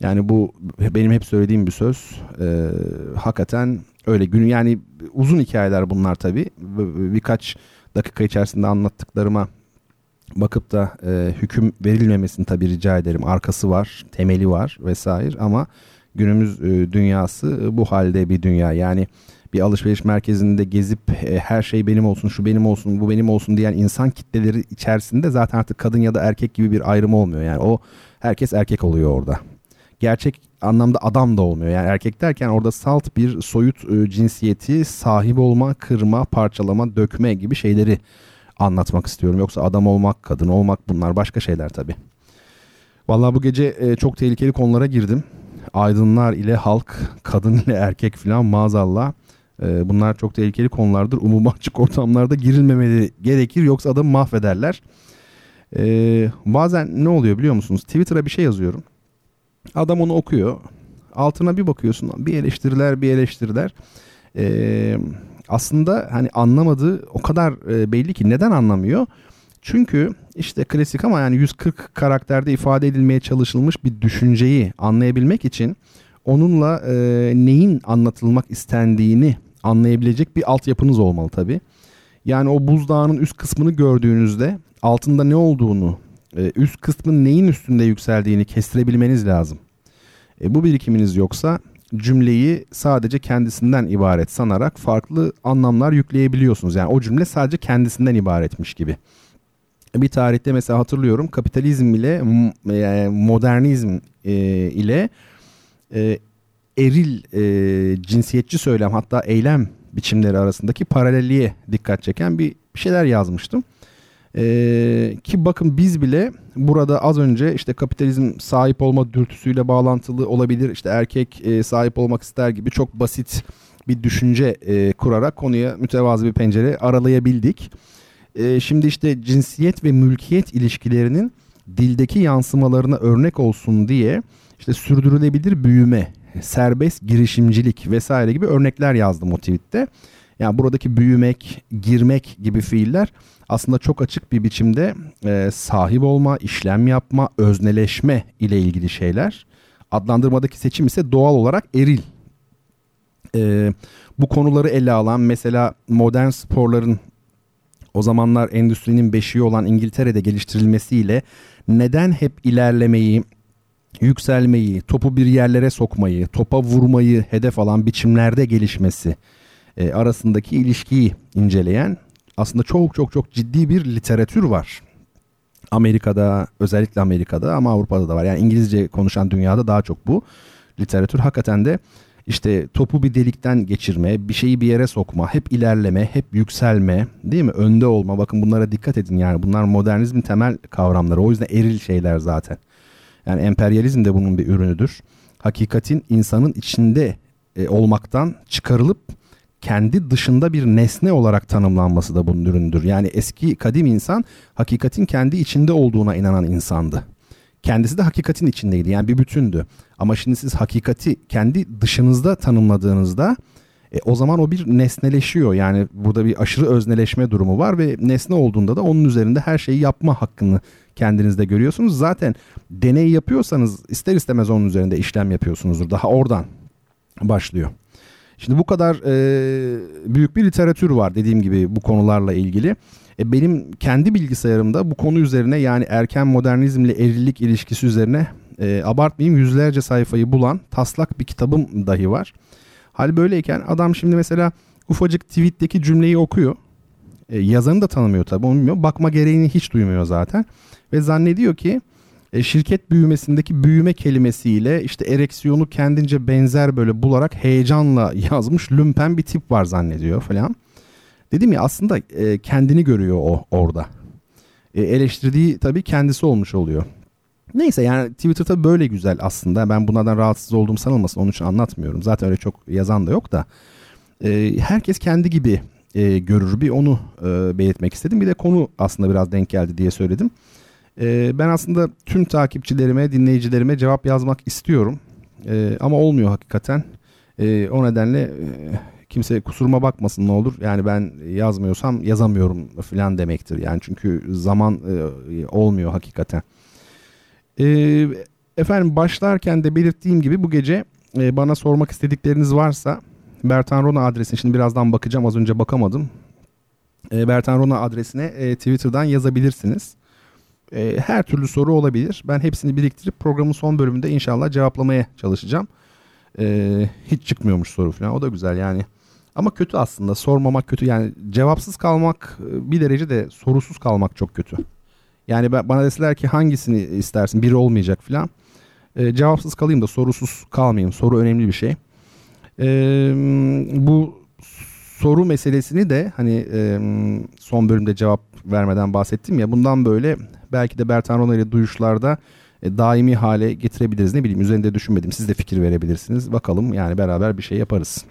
Yani bu benim hep söylediğim bir söz. Ee, hakikaten öyle gün yani uzun hikayeler bunlar tabii. Birkaç dakika içerisinde anlattıklarıma bakıp da e, hüküm verilmemesini tabii rica ederim. Arkası var, temeli var vesaire ama günümüz e, dünyası bu halde bir dünya. Yani bir alışveriş merkezinde gezip e, her şey benim olsun, şu benim olsun, bu benim olsun diyen insan kitleleri içerisinde zaten artık kadın ya da erkek gibi bir ayrım olmuyor. Yani o herkes erkek oluyor orada. Gerçek anlamda adam da olmuyor. Yani erkek derken orada salt bir soyut e, cinsiyeti sahip olma, kırma, parçalama, dökme gibi şeyleri anlatmak istiyorum. Yoksa adam olmak, kadın olmak bunlar başka şeyler tabii. Vallahi bu gece e, çok tehlikeli konulara girdim. Aydınlar ile halk, kadın ile erkek filan maazallah. E, bunlar çok tehlikeli konulardır. Umuma açık ortamlarda girilmemeli gerekir yoksa adamı mahvederler. E, bazen ne oluyor biliyor musunuz? Twitter'a bir şey yazıyorum. Adam onu okuyor. Altına bir bakıyorsun bir eleştiriler bir eleştiriler. Ee, aslında hani anlamadığı o kadar e, belli ki neden anlamıyor? Çünkü işte klasik ama yani 140 karakterde ifade edilmeye çalışılmış bir düşünceyi anlayabilmek için onunla e, neyin anlatılmak istendiğini anlayabilecek bir altyapınız olmalı tabi. Yani o buzdağının üst kısmını gördüğünüzde altında ne olduğunu, e, üst kısmın neyin üstünde yükseldiğini kestirebilmeniz lazım. E, bu birikiminiz yoksa cümleyi sadece kendisinden ibaret sanarak farklı anlamlar yükleyebiliyorsunuz. Yani o cümle sadece kendisinden ibaretmiş gibi. Bir tarihte mesela hatırlıyorum kapitalizm ile e, modernizm e, ile e, eril cinsiyetçi söylem hatta eylem biçimleri arasındaki paralelliğe dikkat çeken bir şeyler yazmıştım. Ee, ki bakın biz bile burada az önce işte kapitalizm sahip olma dürtüsüyle bağlantılı olabilir. İşte erkek e, sahip olmak ister gibi çok basit bir düşünce e, kurarak konuya mütevazı bir pencere aralayabildik. E, şimdi işte cinsiyet ve mülkiyet ilişkilerinin dildeki yansımalarına örnek olsun diye işte sürdürülebilir büyüme, serbest girişimcilik vesaire gibi örnekler yazdım o tweette. Yani buradaki büyümek, girmek gibi fiiller aslında çok açık bir biçimde e, sahip olma, işlem yapma, özneleşme ile ilgili şeyler. Adlandırmadaki seçim ise doğal olarak eril. E, bu konuları ele alan mesela modern sporların o zamanlar endüstrinin beşiği olan İngiltere'de geliştirilmesiyle neden hep ilerlemeyi, yükselmeyi, topu bir yerlere sokmayı, topa vurmayı hedef alan biçimlerde gelişmesi e, arasındaki ilişkiyi inceleyen aslında çok çok çok ciddi bir literatür var. Amerika'da özellikle Amerika'da ama Avrupa'da da var. Yani İngilizce konuşan dünyada daha çok bu literatür hakikaten de işte topu bir delikten geçirme, bir şeyi bir yere sokma, hep ilerleme, hep yükselme, değil mi? Önde olma. Bakın bunlara dikkat edin yani. Bunlar modernizmin temel kavramları. O yüzden eril şeyler zaten. Yani emperyalizm de bunun bir ürünüdür. Hakikatin insanın içinde e, olmaktan çıkarılıp kendi dışında bir nesne olarak tanımlanması da bunun üründür. Yani eski kadim insan hakikatin kendi içinde olduğuna inanan insandı. Kendisi de hakikatin içindeydi yani bir bütündü. Ama şimdi siz hakikati kendi dışınızda tanımladığınızda e, o zaman o bir nesneleşiyor. Yani burada bir aşırı özneleşme durumu var ve nesne olduğunda da onun üzerinde her şeyi yapma hakkını kendinizde görüyorsunuz. Zaten deney yapıyorsanız ister istemez onun üzerinde işlem yapıyorsunuzdur. Daha oradan başlıyor. Şimdi bu kadar e, büyük bir literatür var dediğim gibi bu konularla ilgili. E, benim kendi bilgisayarımda bu konu üzerine yani erken modernizmle erillik ilişkisi üzerine e, abartmayayım yüzlerce sayfayı bulan taslak bir kitabım dahi var. Hal böyleyken adam şimdi mesela ufacık tweet'teki cümleyi okuyor. E, yazanı da tanımıyor tabii onu bilmiyor. Bakma gereğini hiç duymuyor zaten. Ve zannediyor ki e, şirket büyümesindeki büyüme kelimesiyle işte ereksiyonu kendince benzer böyle bularak heyecanla yazmış lümpen bir tip var zannediyor falan. Dedim ya aslında e, kendini görüyor o orada. E, eleştirdiği tabii kendisi olmuş oluyor. Neyse yani Twitter tabii böyle güzel aslında. Ben bunlardan rahatsız olduğum sanılmasın onun için anlatmıyorum. Zaten öyle çok yazan da yok da. E, herkes kendi gibi e, görür bir onu e, belirtmek istedim. Bir de konu aslında biraz denk geldi diye söyledim. E, ben aslında tüm takipçilerime, dinleyicilerime cevap yazmak istiyorum. E, ama olmuyor hakikaten. E, o nedenle e, kimse kusuruma bakmasın ne olur. Yani ben yazmıyorsam yazamıyorum falan demektir. Yani çünkü zaman e, olmuyor hakikaten. E, efendim başlarken de belirttiğim gibi bu gece e, bana sormak istedikleriniz varsa Bertan Rona adresine şimdi birazdan bakacağım az önce bakamadım. E, Bertan Rona adresine e, Twitter'dan yazabilirsiniz. E, her türlü soru olabilir. Ben hepsini biriktirip programın son bölümünde inşallah cevaplamaya çalışacağım. E, hiç çıkmıyormuş soru falan o da güzel yani. Ama kötü aslında sormamak kötü yani cevapsız kalmak e, bir derece de sorusuz kalmak çok kötü. Yani bana deseler ki hangisini istersin biri olmayacak falan. E, cevapsız kalayım da sorusuz kalmayayım soru önemli bir şey. E, bu soru meselesini de hani e, son bölümde cevap vermeden bahsettim ya bundan böyle belki de Bertan Rona ile duyuşlarda e, daimi hale getirebiliriz. Ne bileyim üzerinde düşünmedim. Siz de fikir verebilirsiniz. Bakalım yani beraber bir şey yaparız.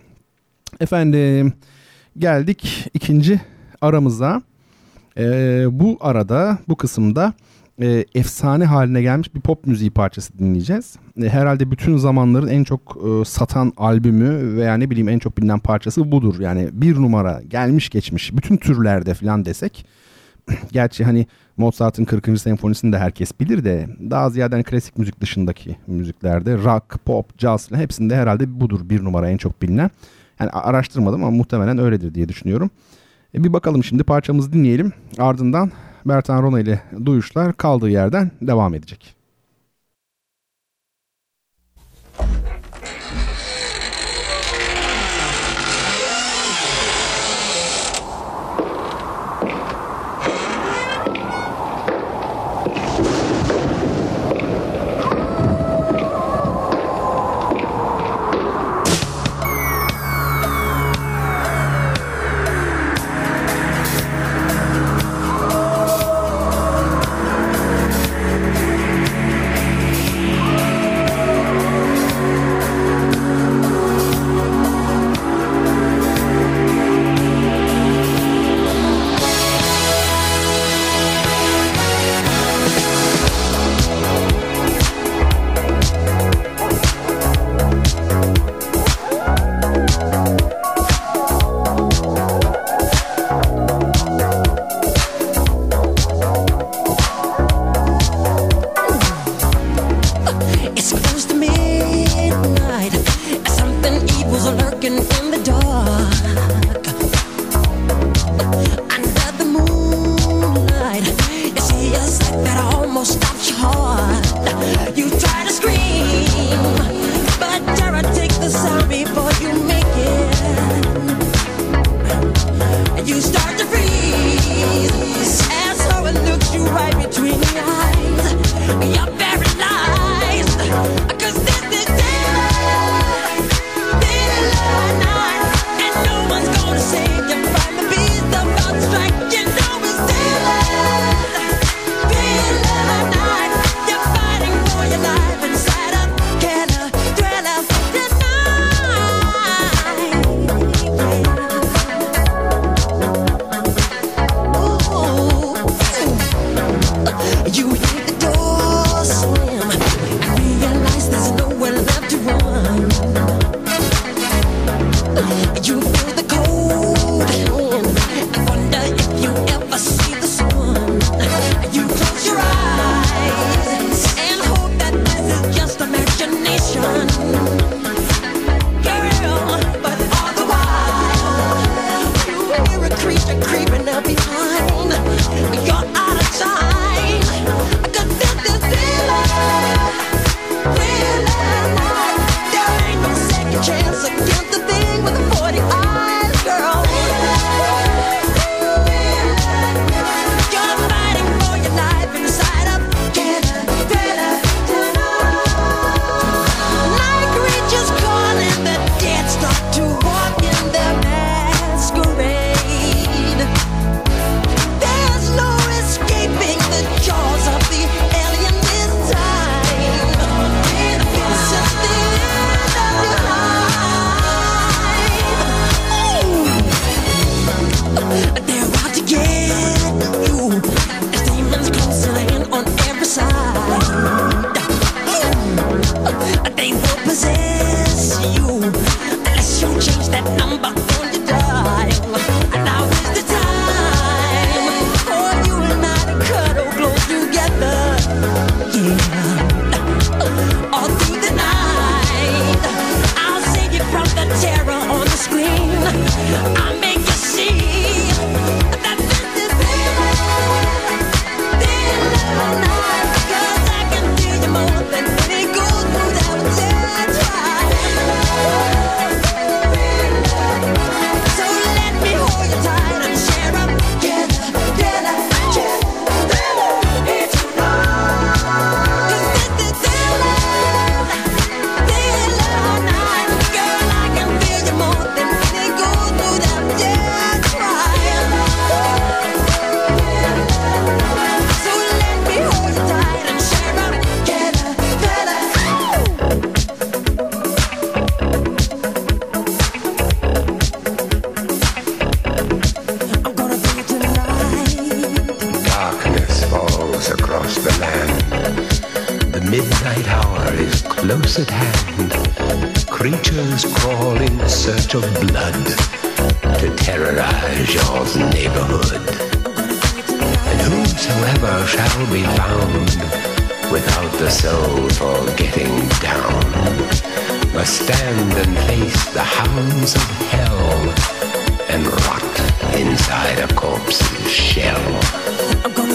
Efendim geldik ikinci aramıza. Ee, bu arada bu kısımda e, efsane haline gelmiş bir pop müziği parçası dinleyeceğiz. E, herhalde bütün zamanların en çok e, satan albümü veya ne bileyim en çok bilinen parçası budur. Yani bir numara gelmiş geçmiş bütün türlerde falan desek. Gerçi hani Mozart'ın 40. senfonisini de herkes bilir de daha ziyade hani klasik müzik dışındaki müziklerde rock, pop, jazz hepsinde herhalde budur bir numara en çok bilinen. Yani araştırmadım ama muhtemelen öyledir diye düşünüyorum. E bir bakalım şimdi parçamızı dinleyelim. Ardından Bertan Rona ile duyuşlar kaldığı yerden devam edecek. whosoever shall be found without the soul for getting down must stand and face the hounds of hell and rot inside a corpse's shell.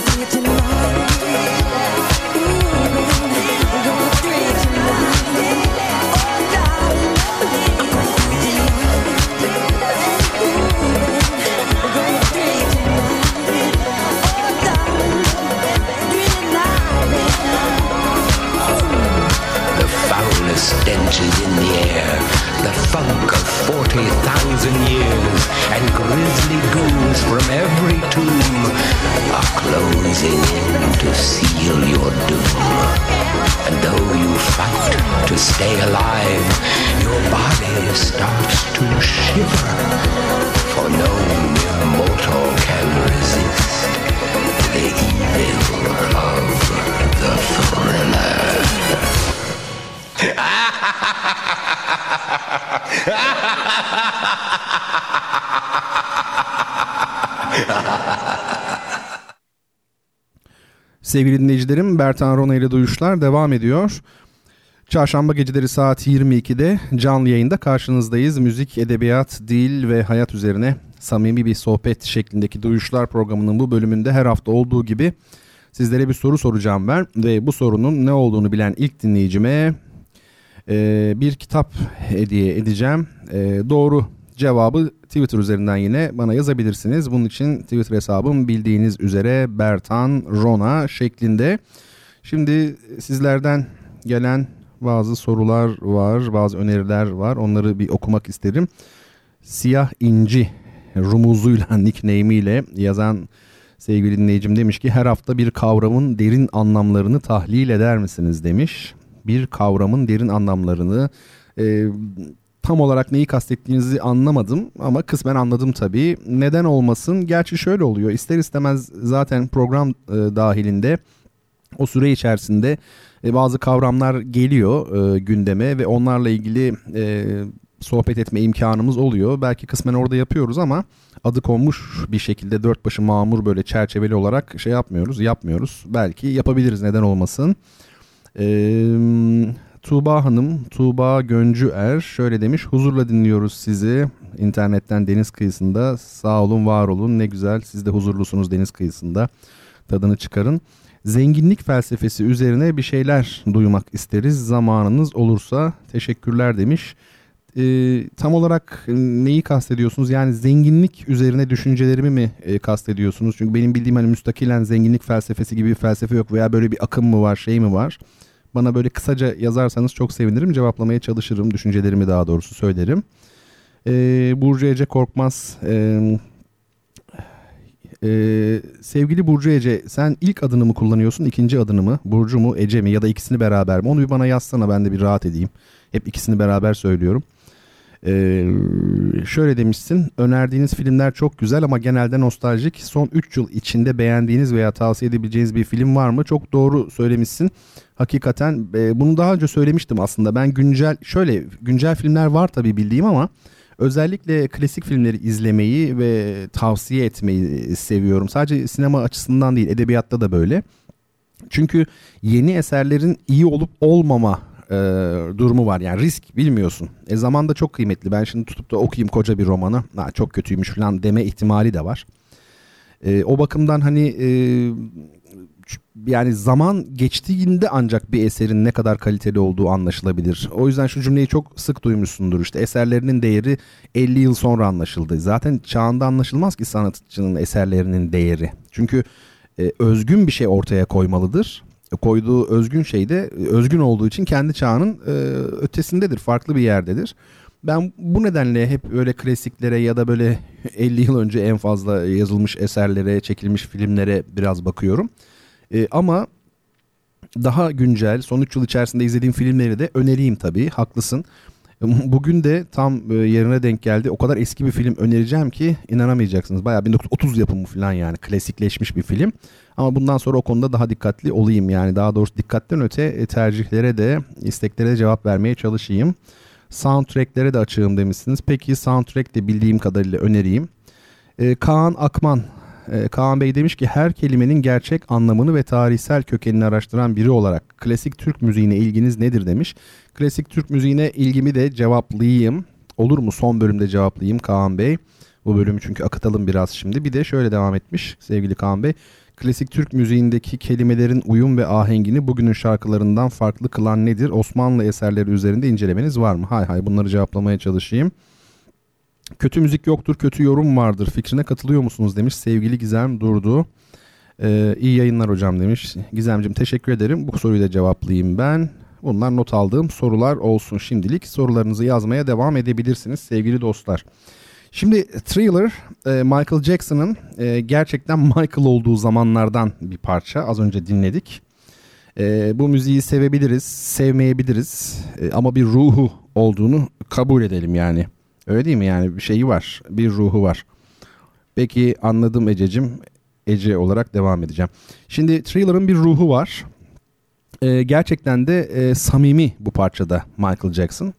stenches in the air, the funk of 40,000 years, and grisly goons from every tomb are closing in to seal your doom. And though you fight to stay alive, your body starts to shiver, for no mere mortal can resist the evil of the thriller. Ah! Sevgili dinleyicilerim Bertan Rona ile Duyuşlar devam ediyor. Çarşamba geceleri saat 22'de canlı yayında karşınızdayız. Müzik, edebiyat, dil ve hayat üzerine samimi bir sohbet şeklindeki Duyuşlar programının bu bölümünde her hafta olduğu gibi sizlere bir soru soracağım ben. Ve bu sorunun ne olduğunu bilen ilk dinleyicime e, bir kitap hediye edeceğim. E, doğru cevabı Twitter üzerinden yine bana yazabilirsiniz. Bunun için Twitter hesabım bildiğiniz üzere Bertan Rona şeklinde. Şimdi sizlerden gelen bazı sorular var, bazı öneriler var. Onları bir okumak isterim. Siyah İnci rumuzuyla, nickname'iyle yazan sevgili dinleyicim demiş ki her hafta bir kavramın derin anlamlarını tahlil eder misiniz demiş. Bir kavramın derin anlamlarını e, tam olarak neyi kastettiğinizi anlamadım ama kısmen anladım tabii. Neden olmasın? Gerçi şöyle oluyor. İster istemez zaten program e, dahilinde o süre içerisinde e, bazı kavramlar geliyor e, gündeme ve onlarla ilgili e, sohbet etme imkanımız oluyor. Belki kısmen orada yapıyoruz ama adı konmuş bir şekilde dört başı mamur böyle çerçeveli olarak şey yapmıyoruz, yapmıyoruz. Belki yapabiliriz neden olmasın. Eee Tuğba Hanım, Tuğba Göncü Er şöyle demiş. Huzurla dinliyoruz sizi internetten deniz kıyısında. Sağ olun, var olun. Ne güzel siz de huzurlusunuz deniz kıyısında. Tadını çıkarın. Zenginlik felsefesi üzerine bir şeyler duymak isteriz. Zamanınız olursa teşekkürler demiş. Ee, tam olarak neyi kastediyorsunuz? Yani zenginlik üzerine düşüncelerimi mi e, kastediyorsunuz? Çünkü benim bildiğim hani müstakilen zenginlik felsefesi gibi bir felsefe yok veya böyle bir akım mı var, şey mi var? Bana böyle kısaca yazarsanız çok sevinirim. Cevaplamaya çalışırım. Düşüncelerimi daha doğrusu söylerim. Ee, Burcu Ece Korkmaz. Ee, ee, sevgili Burcu Ece sen ilk adını mı kullanıyorsun ikinci adını mı? Burcu mu Ece mi ya da ikisini beraber mi? Onu bir bana yazsana ben de bir rahat edeyim. Hep ikisini beraber söylüyorum. Ee, şöyle demişsin önerdiğiniz filmler çok güzel ama genelde nostaljik. Son 3 yıl içinde beğendiğiniz veya tavsiye edebileceğiniz bir film var mı? Çok doğru söylemişsin. Hakikaten e, bunu daha önce söylemiştim aslında. Ben güncel şöyle güncel filmler var tabii bildiğim ama özellikle klasik filmleri izlemeyi ve tavsiye etmeyi seviyorum. Sadece sinema açısından değil edebiyatta da böyle. Çünkü yeni eserlerin iyi olup olmama e, durumu var. Yani risk bilmiyorsun. E zaman da çok kıymetli. Ben şimdi tutup da okuyayım koca bir romanı. Ha, çok kötüymüş falan deme ihtimali de var. E, o bakımdan hani e, yani zaman geçtiğinde ancak bir eserin ne kadar kaliteli olduğu anlaşılabilir. O yüzden şu cümleyi çok sık duymuşsundur işte eserlerinin değeri 50 yıl sonra anlaşıldı. Zaten çağında anlaşılmaz ki sanatçının eserlerinin değeri. Çünkü e, özgün bir şey ortaya koymalıdır koyduğu özgün şey de özgün olduğu için kendi çağının e, ötesindedir, farklı bir yerdedir. Ben bu nedenle hep öyle klasiklere ya da böyle 50 yıl önce en fazla yazılmış eserlere, çekilmiş filmlere biraz bakıyorum. E, ama daha güncel, son 3 yıl içerisinde izlediğim filmleri de önereyim tabii, haklısın. Bugün de tam e, yerine denk geldi. O kadar eski bir film önereceğim ki inanamayacaksınız. Bayağı 1930 yapımı falan yani klasikleşmiş bir film. Ama bundan sonra o konuda daha dikkatli olayım yani daha doğrusu dikkatten öte e, tercihlere de isteklere de cevap vermeye çalışayım. Soundtracklere de açığım demişsiniz. Peki soundtrack de bildiğim kadarıyla önereyim. Ee, Kaan Akman ee, Kaan Bey demiş ki her kelimenin gerçek anlamını ve tarihsel kökenini araştıran biri olarak klasik Türk müziğine ilginiz nedir demiş. Klasik Türk müziğine ilgimi de cevaplayayım. Olur mu son bölümde cevaplayayım Kaan Bey. Bu bölümü çünkü akıtalım biraz şimdi. Bir de şöyle devam etmiş sevgili Kaan Bey. Klasik Türk müziğindeki kelimelerin uyum ve ahengini bugünün şarkılarından farklı kılan nedir? Osmanlı eserleri üzerinde incelemeniz var mı? Hay hay bunları cevaplamaya çalışayım. Kötü müzik yoktur, kötü yorum vardır. Fikrine katılıyor musunuz demiş sevgili Gizem Durdu. Ee, iyi yayınlar hocam demiş. Gizemciğim teşekkür ederim. Bu soruyu da cevaplayayım ben. Bunlar not aldığım sorular olsun şimdilik. Sorularınızı yazmaya devam edebilirsiniz sevgili dostlar. Şimdi Thriller e, Michael Jackson'ın e, gerçekten Michael olduğu zamanlardan bir parça. Az önce dinledik. E, bu müziği sevebiliriz, sevmeyebiliriz ama bir ruhu olduğunu kabul edelim yani. Öyle değil mi yani bir şeyi var, bir ruhu var. Peki anladım Ececiğim. Ece olarak devam edeceğim. Şimdi Thriller'ın bir ruhu var. Gerçekten de samimi bu parçada Michael Jackson.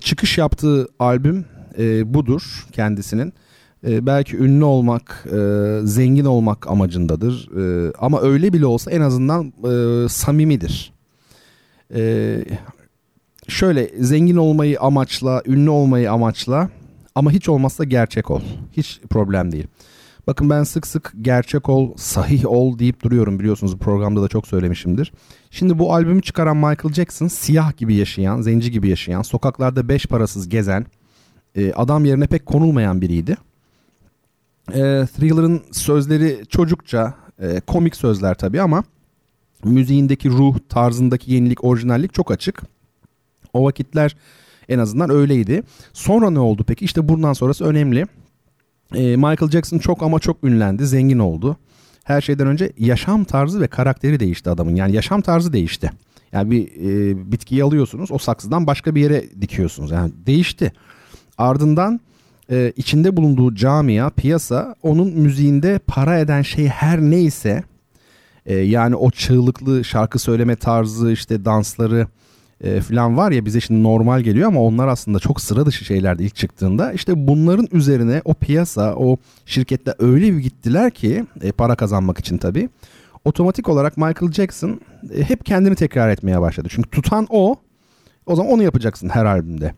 çıkış yaptığı albüm e, budur kendisinin. E, belki ünlü olmak, e, zengin olmak amacındadır. E, ama öyle bile olsa en azından e, samimidir. E, şöyle zengin olmayı amaçla, ünlü olmayı amaçla ama hiç olmazsa gerçek ol. Hiç problem değil. Bakın ben sık sık gerçek ol, sahih ol deyip duruyorum biliyorsunuz programda da çok söylemişimdir. Şimdi bu albümü çıkaran Michael Jackson siyah gibi yaşayan, zenci gibi yaşayan, sokaklarda beş parasız gezen, e, adam yerine pek konulmayan biriydi. E, Thriller'ın sözleri çocukça, e, komik sözler tabii ama müziğindeki ruh, tarzındaki yenilik, orijinallik çok açık. O vakitler en azından öyleydi. Sonra ne oldu peki? İşte bundan sonrası önemli. E, Michael Jackson çok ama çok ünlendi, zengin oldu. Her şeyden önce yaşam tarzı ve karakteri değişti adamın. Yani yaşam tarzı değişti. Yani bir e, bitkiyi alıyorsunuz, o saksıdan başka bir yere dikiyorsunuz. Yani değişti. Ardından e, içinde bulunduğu camia, piyasa onun müziğinde para eden şey her neyse e, yani o çığlıklı şarkı söyleme tarzı işte dansları e, falan var ya bize şimdi normal geliyor ama onlar aslında çok sıra dışı şeylerdi ilk çıktığında. İşte bunların üzerine o piyasa, o şirkette öyle bir gittiler ki e, para kazanmak için tabii. Otomatik olarak Michael Jackson e, hep kendini tekrar etmeye başladı. Çünkü tutan o. O zaman onu yapacaksın her albümde.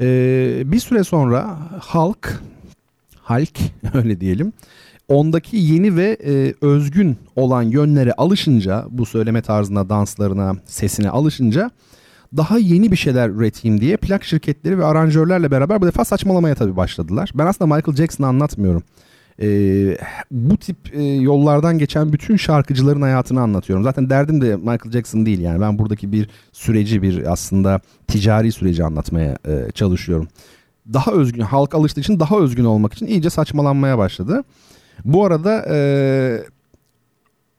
Ee, bir süre sonra halk, halk öyle diyelim, ondaki yeni ve e, özgün olan yönlere alışınca, bu söyleme tarzına, danslarına, sesine alışınca daha yeni bir şeyler üreteyim diye plak şirketleri ve aranjörlerle beraber bu defa saçmalamaya tabii başladılar. Ben aslında Michael Jackson'ı anlatmıyorum e, bu tip e, yollardan geçen bütün şarkıcıların hayatını anlatıyorum. Zaten derdim de Michael Jackson değil yani ben buradaki bir süreci bir aslında ticari süreci anlatmaya e, çalışıyorum. Daha özgün halk alıştığı için daha özgün olmak için iyice saçmalanmaya başladı. Bu arada e,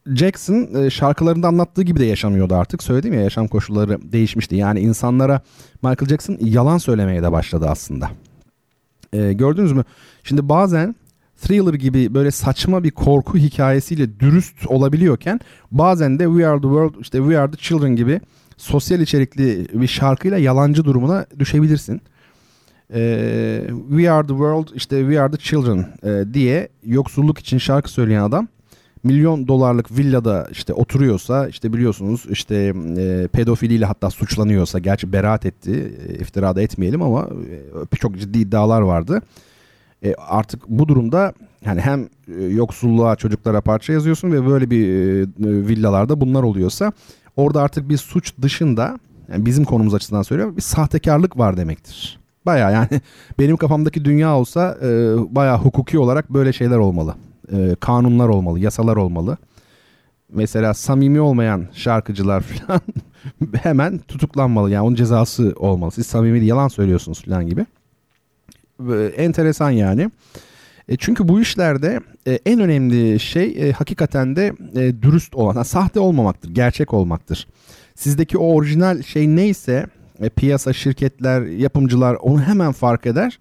Jackson e, şarkılarında anlattığı gibi de yaşamıyordu artık. Söyledim ya yaşam koşulları değişmişti. Yani insanlara Michael Jackson yalan söylemeye de başladı aslında. E, gördünüz mü? Şimdi bazen Thriller gibi böyle saçma bir korku hikayesiyle dürüst olabiliyorken bazen de We Are The World işte We Are The Children gibi sosyal içerikli bir şarkıyla yalancı durumuna düşebilirsin. Ee, We Are The World işte We Are The Children e, diye yoksulluk için şarkı söyleyen adam milyon dolarlık villada işte oturuyorsa işte biliyorsunuz işte e, pedofiliyle hatta suçlanıyorsa gerçi beraat etti e, iftirada etmeyelim ama e, çok ciddi iddialar vardı. E, artık bu durumda yani hem e, yoksulluğa çocuklara parça yazıyorsun ve böyle bir e, villalarda bunlar oluyorsa orada artık bir suç dışında yani bizim konumuz açısından söylüyorum bir sahtekarlık var demektir. Baya yani benim kafamdaki dünya olsa e, baya hukuki olarak böyle şeyler olmalı. E, kanunlar olmalı, yasalar olmalı. Mesela samimi olmayan şarkıcılar falan hemen tutuklanmalı. Yani onun cezası olmalı. Siz samimi yalan söylüyorsunuz falan gibi. Enteresan yani. E, çünkü bu işlerde e, en önemli şey hakikaten de dürüst olan, sahte olmamaktır, gerçek olmaktır. Sizdeki o orijinal şey neyse piyasa, şirketler, yapımcılar onu hemen fark eder.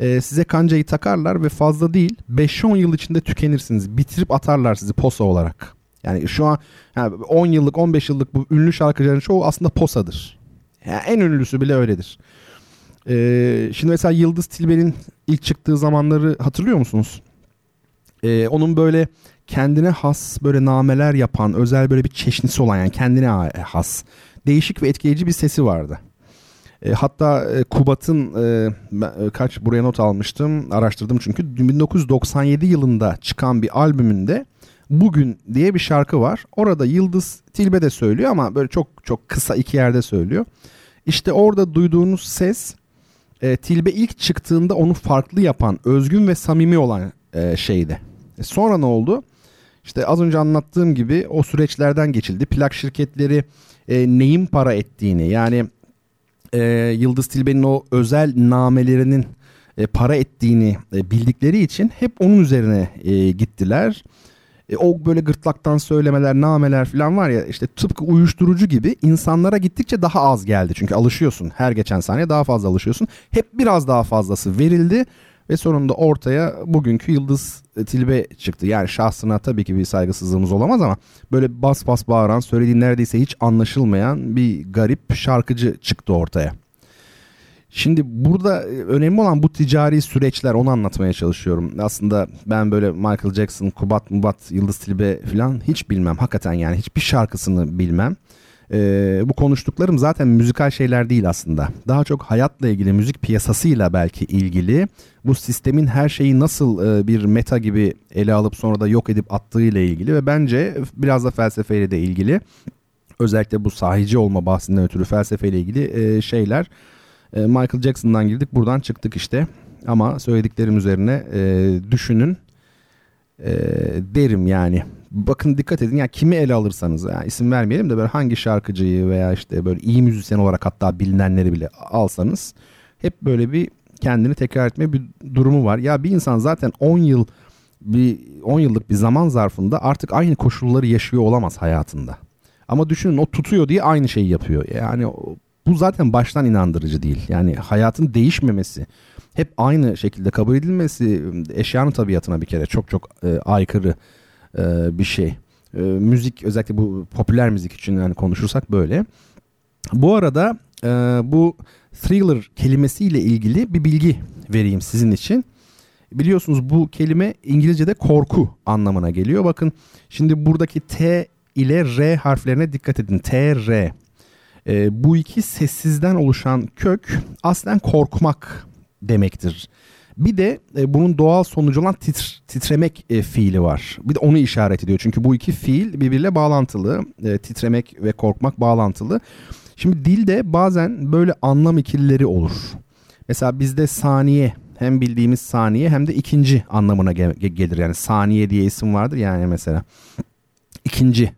E, size kancayı takarlar ve fazla değil 5-10 yıl içinde tükenirsiniz. Bitirip atarlar sizi posa olarak. Yani şu an yani 10 yıllık 15 yıllık bu ünlü şarkıcıların çoğu aslında posadır. Yani en ünlüsü bile öyledir. Ee, şimdi mesela Yıldız Tilbe'nin ilk çıktığı zamanları hatırlıyor musunuz? Ee, onun böyle kendine has böyle nameler yapan özel böyle bir çeşnisi olan yani kendine has değişik ve etkileyici bir sesi vardı. E, hatta e, Kubat'ın e, e, kaç buraya not almıştım araştırdım çünkü 1997 yılında çıkan bir albümünde Bugün diye bir şarkı var. Orada Yıldız Tilbe de söylüyor ama böyle çok çok kısa iki yerde söylüyor. İşte orada duyduğunuz ses e, Tilbe ilk çıktığında onu farklı yapan, özgün ve samimi olan e, şeydi. E, sonra ne oldu? İşte az önce anlattığım gibi o süreçlerden geçildi. Plak şirketleri e, neyin para ettiğini yani e, Yıldız Tilbe'nin o özel namelerinin e, para ettiğini e, bildikleri için hep onun üzerine e, gittiler. E, o böyle gırtlaktan söylemeler, nameler falan var ya işte tıpkı uyuşturucu gibi insanlara gittikçe daha az geldi. Çünkü alışıyorsun. Her geçen saniye daha fazla alışıyorsun. Hep biraz daha fazlası verildi ve sonunda ortaya bugünkü Yıldız Tilbe çıktı. Yani şahsına tabii ki bir saygısızlığımız olamaz ama böyle bas bas bağıran, söylediği neredeyse hiç anlaşılmayan bir garip şarkıcı çıktı ortaya. Şimdi burada e, önemli olan bu ticari süreçler onu anlatmaya çalışıyorum. Aslında ben böyle Michael Jackson, Kubat Mubat, Yıldız Tilbe falan hiç bilmem. Hakikaten yani hiçbir şarkısını bilmem. Ee, bu konuştuklarım zaten müzikal şeyler değil aslında. Daha çok hayatla ilgili, müzik piyasasıyla belki ilgili. Bu sistemin her şeyi nasıl e, bir meta gibi ele alıp sonra da yok edip attığıyla ilgili ve bence biraz da felsefeyle de ilgili. Özellikle bu sahici olma bahsinden ötürü felsefeyle ilgili e, şeyler e, Michael Jackson'dan girdik buradan çıktık işte. Ama söylediklerim üzerine e, düşünün e, derim yani. Bakın dikkat edin ya yani kimi ele alırsanız yani isim vermeyelim de böyle hangi şarkıcıyı veya işte böyle iyi müzisyen olarak hatta bilinenleri bile alsanız hep böyle bir kendini tekrar etme bir durumu var. Ya bir insan zaten 10 yıl bir 10 yıllık bir zaman zarfında artık aynı koşulları yaşıyor olamaz hayatında. Ama düşünün o tutuyor diye aynı şeyi yapıyor. Yani bu zaten baştan inandırıcı değil. Yani hayatın değişmemesi, hep aynı şekilde kabul edilmesi eşyanın tabiatına bir kere çok çok e, aykırı e, bir şey. E, müzik özellikle bu popüler müzik için yani konuşursak böyle. Bu arada e, bu thriller kelimesiyle ilgili bir bilgi vereyim sizin için. Biliyorsunuz bu kelime İngilizce'de korku anlamına geliyor. Bakın şimdi buradaki T ile R harflerine dikkat edin. T, R. E, bu iki sessizden oluşan kök aslen korkmak demektir. Bir de e, bunun doğal sonucu olan titr, titremek e, fiili var. Bir de onu işaret ediyor. Çünkü bu iki fiil birbiriyle bağlantılı. E, titremek ve korkmak bağlantılı. Şimdi dilde bazen böyle anlam ikilileri olur. Mesela bizde saniye hem bildiğimiz saniye hem de ikinci anlamına gel- gelir. Yani saniye diye isim vardır yani mesela. İkinci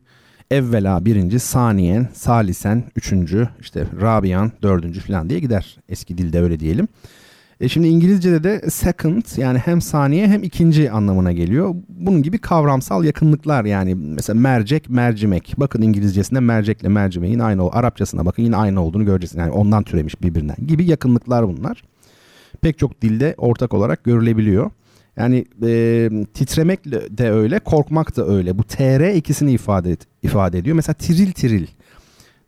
evvela birinci, saniyen, salisen üçüncü, işte rabian dördüncü falan diye gider. Eski dilde öyle diyelim. E şimdi İngilizce'de de second yani hem saniye hem ikinci anlamına geliyor. Bunun gibi kavramsal yakınlıklar yani mesela mercek, mercimek. Bakın İngilizcesinde mercekle mercimeğin aynı o Arapçasına bakın yine aynı olduğunu göreceksiniz. Yani ondan türemiş birbirinden gibi yakınlıklar bunlar. Pek çok dilde ortak olarak görülebiliyor. Yani e, titremek de öyle, korkmak da öyle. Bu tr ikisini ifade ifade ediyor. Mesela tiril tiril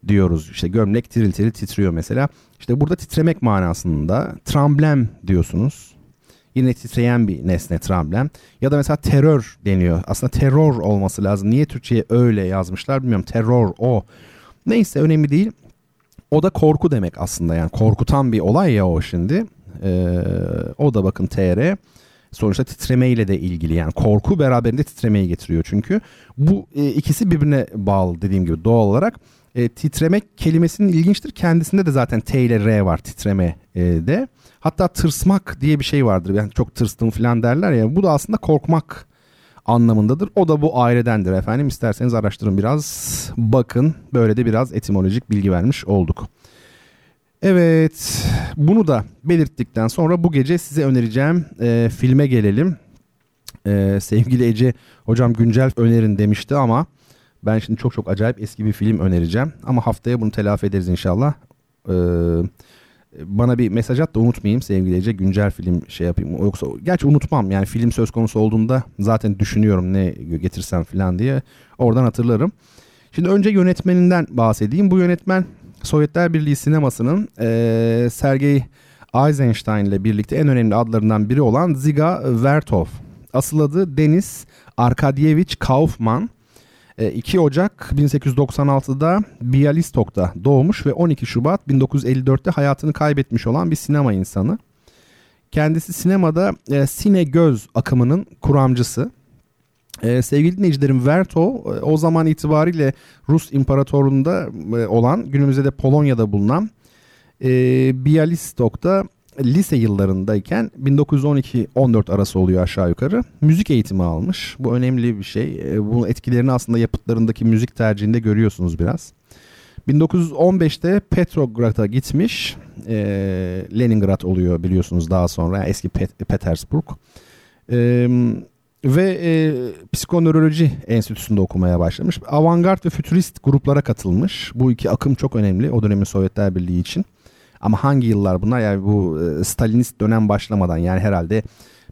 diyoruz. İşte gömlek tiril tiril titriyor mesela. İşte burada titremek manasında tremblem diyorsunuz. Yine titreyen bir nesne tremblem. Ya da mesela terör deniyor. Aslında terör olması lazım. Niye Türkçe'ye öyle yazmışlar bilmiyorum. Terör o. Neyse önemli değil. O da korku demek aslında yani korkutan bir olay ya o şimdi. Ee, o da bakın TR sonuçta titremeyle de ilgili yani korku beraberinde titremeyi getiriyor çünkü. Bu e, ikisi birbirine bağlı dediğim gibi doğal olarak. E, titremek kelimesinin ilginçtir. Kendisinde de zaten T ile R var titreme e, de. Hatta tırsmak diye bir şey vardır. Yani çok tırstım falan derler ya. Bu da aslında korkmak anlamındadır. O da bu ailedendir efendim. İsterseniz araştırın biraz. Bakın böyle de biraz etimolojik bilgi vermiş olduk. Evet bunu da belirttikten sonra bu gece size önereceğim e, filme gelelim. E, sevgili Ece hocam güncel önerin demişti ama ben şimdi çok çok acayip eski bir film önereceğim. Ama haftaya bunu telafi ederiz inşallah. Ee, bana bir mesaj at da unutmayayım sevgili Ece güncel film şey yapayım. Yoksa gerçi unutmam yani film söz konusu olduğunda zaten düşünüyorum ne getirsem falan diye oradan hatırlarım. Şimdi önce yönetmeninden bahsedeyim. Bu yönetmen Sovyetler Birliği sinemasının e, Sergey Eisenstein ile birlikte en önemli adlarından biri olan Ziga Vertov. Asıl adı Denis Arkadyevich Kaufman. 2 Ocak 1896'da Bialystok'ta doğmuş ve 12 Şubat 1954'te hayatını kaybetmiş olan bir sinema insanı. Kendisi sinemada e, sine göz akımının kuramcısı. Ee, sevgili dinleyicilerim Verto e, o zaman itibariyle Rus İmparatorluğu'nda e, olan günümüzde de Polonya'da bulunan e, Bialystok'ta lise yıllarındayken 1912-14 arası oluyor aşağı yukarı. Müzik eğitimi almış. Bu önemli bir şey. E, bunun etkilerini aslında yapıtlarındaki müzik tercihinde görüyorsunuz biraz. 1915'te Petrograd'a gitmiş. E, Leningrad oluyor biliyorsunuz daha sonra. Yani eski Pet- Petersburg. E, ve psikonöroloji enstitüsünde okumaya başlamış. Avantgard ve fütürist gruplara katılmış. Bu iki akım çok önemli o dönemin Sovyetler Birliği için. Ama hangi yıllar bunlar? Yani bu e, Stalinist dönem başlamadan yani herhalde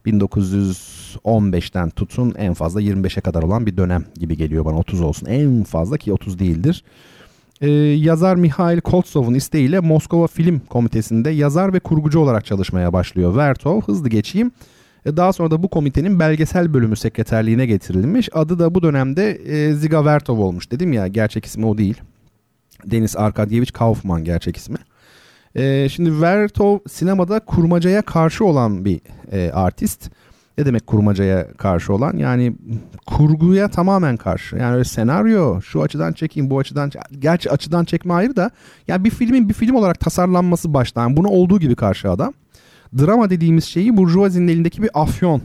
1915'ten tutun en fazla 25'e kadar olan bir dönem gibi geliyor bana 30 olsun. En fazla ki 30 değildir. Ee, yazar Mihail Koltsov'un isteğiyle Moskova Film Komitesi'nde yazar ve kurgucu olarak çalışmaya başlıyor. Vertov hızlı geçeyim. E, daha sonra da bu komitenin belgesel bölümü sekreterliğine getirilmiş. Adı da bu dönemde e, Ziga Vertov olmuş. Dedim ya gerçek ismi o değil. Deniz Arkadyevich Kaufman gerçek ismi. E, şimdi Vertov sinemada kurmacaya karşı olan bir e, artist. Ne demek kurmacaya karşı olan? Yani kurguya tamamen karşı. Yani öyle senaryo şu açıdan çekeyim bu açıdan gerçi açıdan çekme ayrı da yani bir filmin bir film olarak tasarlanması baştan yani bunu olduğu gibi karşı adam. Drama dediğimiz şeyi Burjuvazi'nin elindeki bir afyon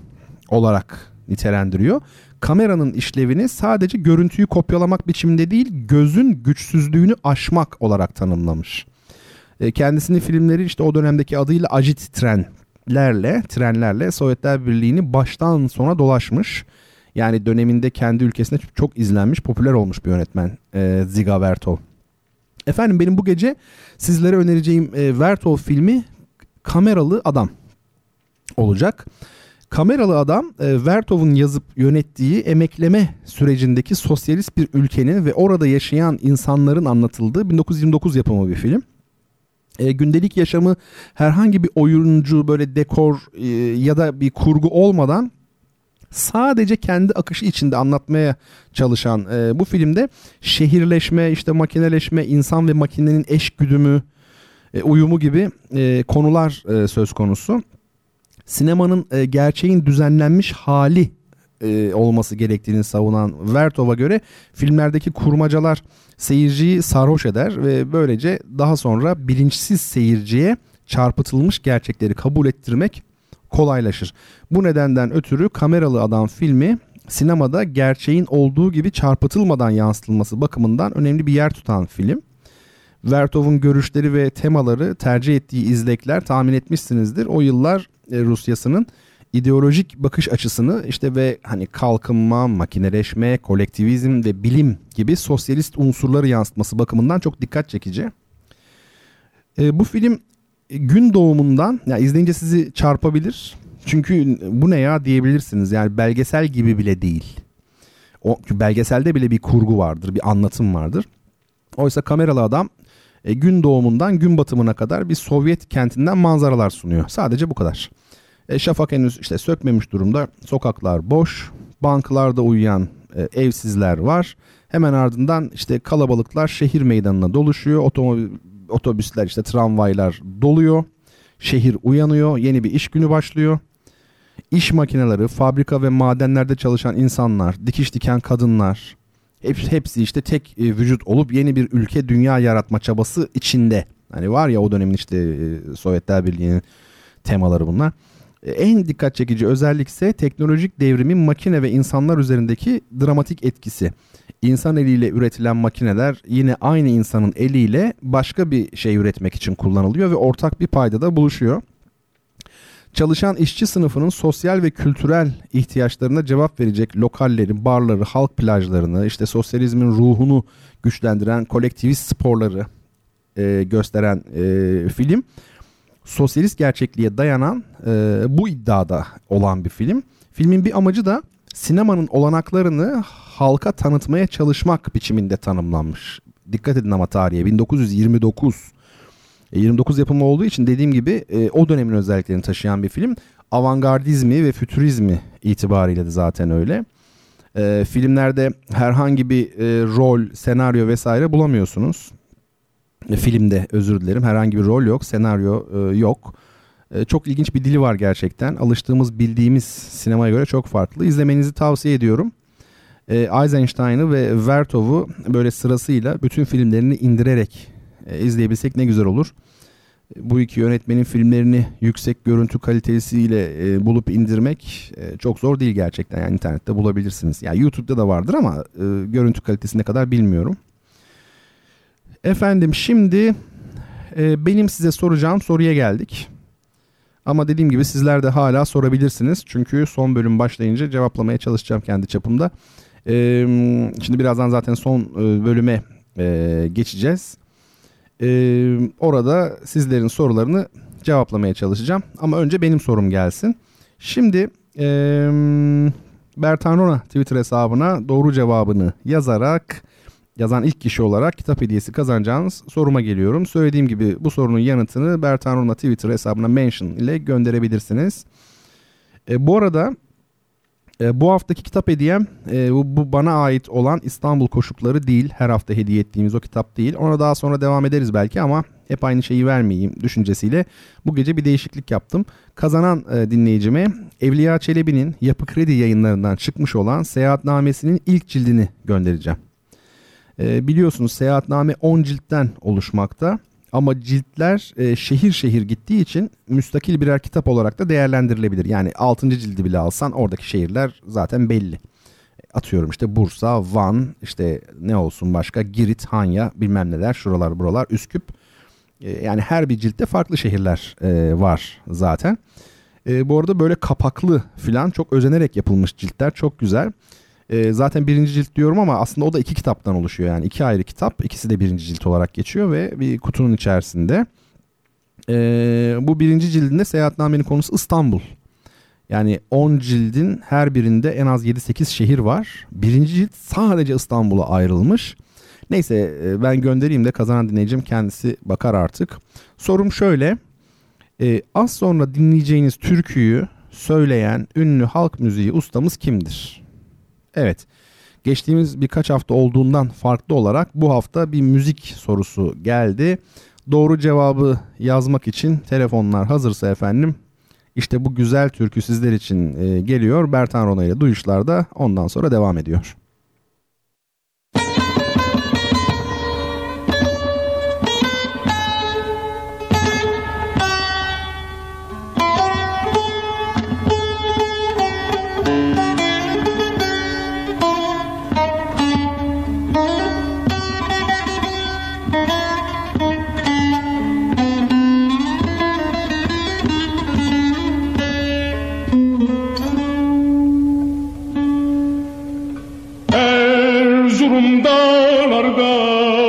olarak nitelendiriyor. Kameranın işlevini sadece görüntüyü kopyalamak biçiminde değil, gözün güçsüzlüğünü aşmak olarak tanımlamış. E, kendisinin filmleri işte o dönemdeki adıyla Ajit trenlerle, trenlerle Sovyetler Birliği'ni baştan sona dolaşmış. Yani döneminde kendi ülkesinde çok izlenmiş, popüler olmuş bir yönetmen e, Ziga Vertov. Efendim benim bu gece sizlere önereceğim e, Vertov filmi kameralı adam olacak. Kameralı adam e, Vertov'un yazıp yönettiği emekleme sürecindeki sosyalist bir ülkenin ve orada yaşayan insanların anlatıldığı 1929 yapımı bir film. E, gündelik yaşamı herhangi bir oyuncu böyle dekor e, ya da bir kurgu olmadan sadece kendi akışı içinde anlatmaya çalışan e, bu filmde şehirleşme, işte makineleşme, insan ve makinenin eş güdümü, e, uyumu gibi e, konular e, söz konusu. Sinemanın e, gerçeğin düzenlenmiş hali e, olması gerektiğini savunan Vertov'a göre filmlerdeki kurmacalar seyirciyi sarhoş eder ve böylece daha sonra bilinçsiz seyirciye çarpıtılmış gerçekleri kabul ettirmek kolaylaşır. Bu nedenden ötürü Kameralı Adam filmi sinemada gerçeğin olduğu gibi çarpıtılmadan yansıtılması bakımından önemli bir yer tutan film. Vertov'un görüşleri ve temaları tercih ettiği izlekler tahmin etmişsinizdir. O yıllar e, Rusyasının ideolojik bakış açısını işte ve hani kalkınma, makineleşme, kolektivizm ve bilim gibi sosyalist unsurları yansıtması bakımından çok dikkat çekici. E, bu film gün doğumundan ya izleyince sizi çarpabilir. Çünkü bu ne ya diyebilirsiniz. Yani belgesel gibi bile değil. O belgeselde bile bir kurgu vardır, bir anlatım vardır. Oysa kameralı adam e, gün doğumundan gün batımına kadar bir Sovyet kentinden manzaralar sunuyor. Sadece bu kadar. E, şafak henüz işte sökmemiş durumda. Sokaklar boş. Banklarda uyuyan e, evsizler var. Hemen ardından işte kalabalıklar şehir meydanına doluşuyor. Otomobil, otobüsler işte tramvaylar doluyor. Şehir uyanıyor. Yeni bir iş günü başlıyor. İş makineleri, fabrika ve madenlerde çalışan insanlar, dikiş diken kadınlar, hepsi, hepsi işte tek e, vücut olup yeni bir ülke dünya yaratma çabası içinde. Hani var ya o dönemin işte e, Sovyetler Birliği'nin temaları bunlar. E, en dikkat çekici özellik ise teknolojik devrimin makine ve insanlar üzerindeki dramatik etkisi. İnsan eliyle üretilen makineler yine aynı insanın eliyle başka bir şey üretmek için kullanılıyor ve ortak bir paydada buluşuyor. Çalışan işçi sınıfının sosyal ve kültürel ihtiyaçlarına cevap verecek lokalleri, barları, halk plajlarını, işte sosyalizmin ruhunu güçlendiren kolektivist sporları e, gösteren e, film sosyalist gerçekliğe dayanan e, bu iddiada olan bir film. Filmin bir amacı da sinemanın olanaklarını halka tanıtmaya çalışmak biçiminde tanımlanmış. Dikkat edin ama tarihe 1929. 29 e, yapımı olduğu için dediğim gibi e, o dönemin özelliklerini taşıyan bir film. Avantgardizmi ve fütürizmi itibariyle de zaten öyle. E, filmlerde herhangi bir e, rol, senaryo vesaire bulamıyorsunuz. Filmde özür dilerim herhangi bir rol yok, senaryo e, yok. E, çok ilginç bir dili var gerçekten. Alıştığımız, bildiğimiz sinemaya göre çok farklı. İzlemenizi tavsiye ediyorum. E, Eisenstein'ı ve Vertov'u böyle sırasıyla bütün filmlerini indirerek e, izleyebilsek ne güzel olur. Bu iki yönetmenin filmlerini yüksek görüntü kalitesiyle e, bulup indirmek e, çok zor değil gerçekten. Yani internette bulabilirsiniz. Yani YouTube'da da vardır ama e, görüntü kalitesi ne kadar bilmiyorum. Efendim şimdi e, benim size soracağım soruya geldik. Ama dediğim gibi sizler de hala sorabilirsiniz. Çünkü son bölüm başlayınca cevaplamaya çalışacağım kendi çapımda. E, şimdi birazdan zaten son e, bölüme e, geçeceğiz. E, orada sizlerin sorularını cevaplamaya çalışacağım. Ama önce benim sorum gelsin. Şimdi e, Bertan Rona Twitter hesabına doğru cevabını yazarak yazan ilk kişi olarak kitap hediyesi kazanacağınız soruma geliyorum. Söylediğim gibi bu sorunun yanıtını Bertan Rona Twitter hesabına mention ile gönderebilirsiniz. E, bu arada e, bu haftaki kitap hediyem e, bu, bu bana ait olan İstanbul Koşukları değil. Her hafta hediye ettiğimiz o kitap değil. Ona daha sonra devam ederiz belki ama hep aynı şeyi vermeyeyim düşüncesiyle bu gece bir değişiklik yaptım. Kazanan e, dinleyicime Evliya Çelebi'nin Yapı Kredi yayınlarından çıkmış olan Seyahatnamesi'nin ilk cildini göndereceğim. E, biliyorsunuz seyahatname 10 ciltten oluşmakta. Ama ciltler e, şehir şehir gittiği için müstakil birer kitap olarak da değerlendirilebilir. Yani 6. cildi bile alsan oradaki şehirler zaten belli. Atıyorum işte Bursa, Van, işte ne olsun başka Girit, Hanya bilmem neler şuralar buralar Üsküp. E, yani her bir ciltte farklı şehirler e, var zaten. E, bu arada böyle kapaklı filan çok özenerek yapılmış ciltler çok güzel. E, zaten birinci cilt diyorum ama aslında o da iki kitaptan oluşuyor yani iki ayrı kitap ikisi de birinci cilt olarak geçiyor ve bir kutunun içerisinde. E, bu birinci cildinde seyahatnamenin konusu İstanbul. Yani 10 cildin her birinde en az 7-8 şehir var. Birinci cilt sadece İstanbul'a ayrılmış. Neyse e, ben göndereyim de kazanan dinleyicim kendisi bakar artık. Sorum şöyle. E, az sonra dinleyeceğiniz türküyü söyleyen ünlü halk müziği ustamız kimdir? Evet. Geçtiğimiz birkaç hafta olduğundan farklı olarak bu hafta bir müzik sorusu geldi. Doğru cevabı yazmak için telefonlar hazırsa efendim işte bu güzel türkü sizler için e, geliyor. Bertan Rona ile duyuşlarda ondan sonra devam ediyor. Erzurum dağlarda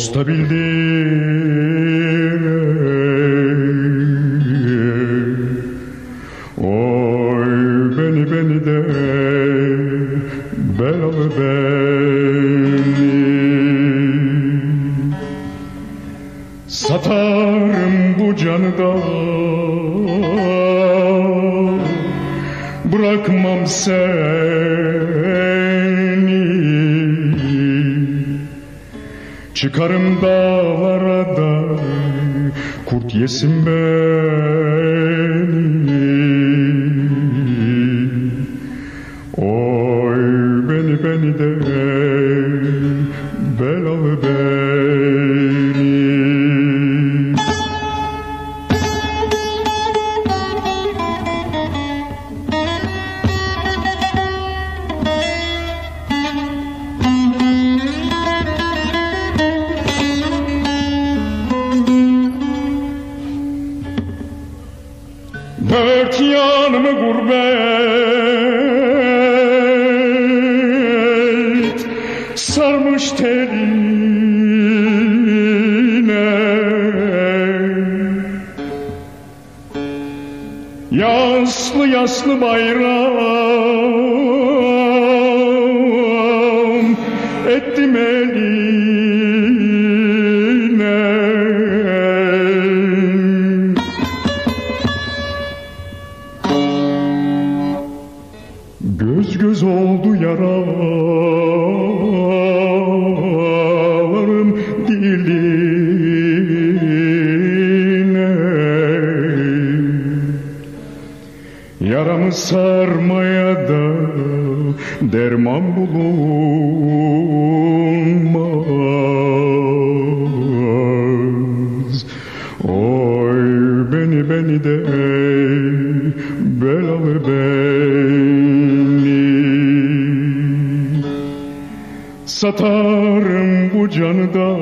dosta bildir Oy beni beni de belalı beni. Satarım bu canı da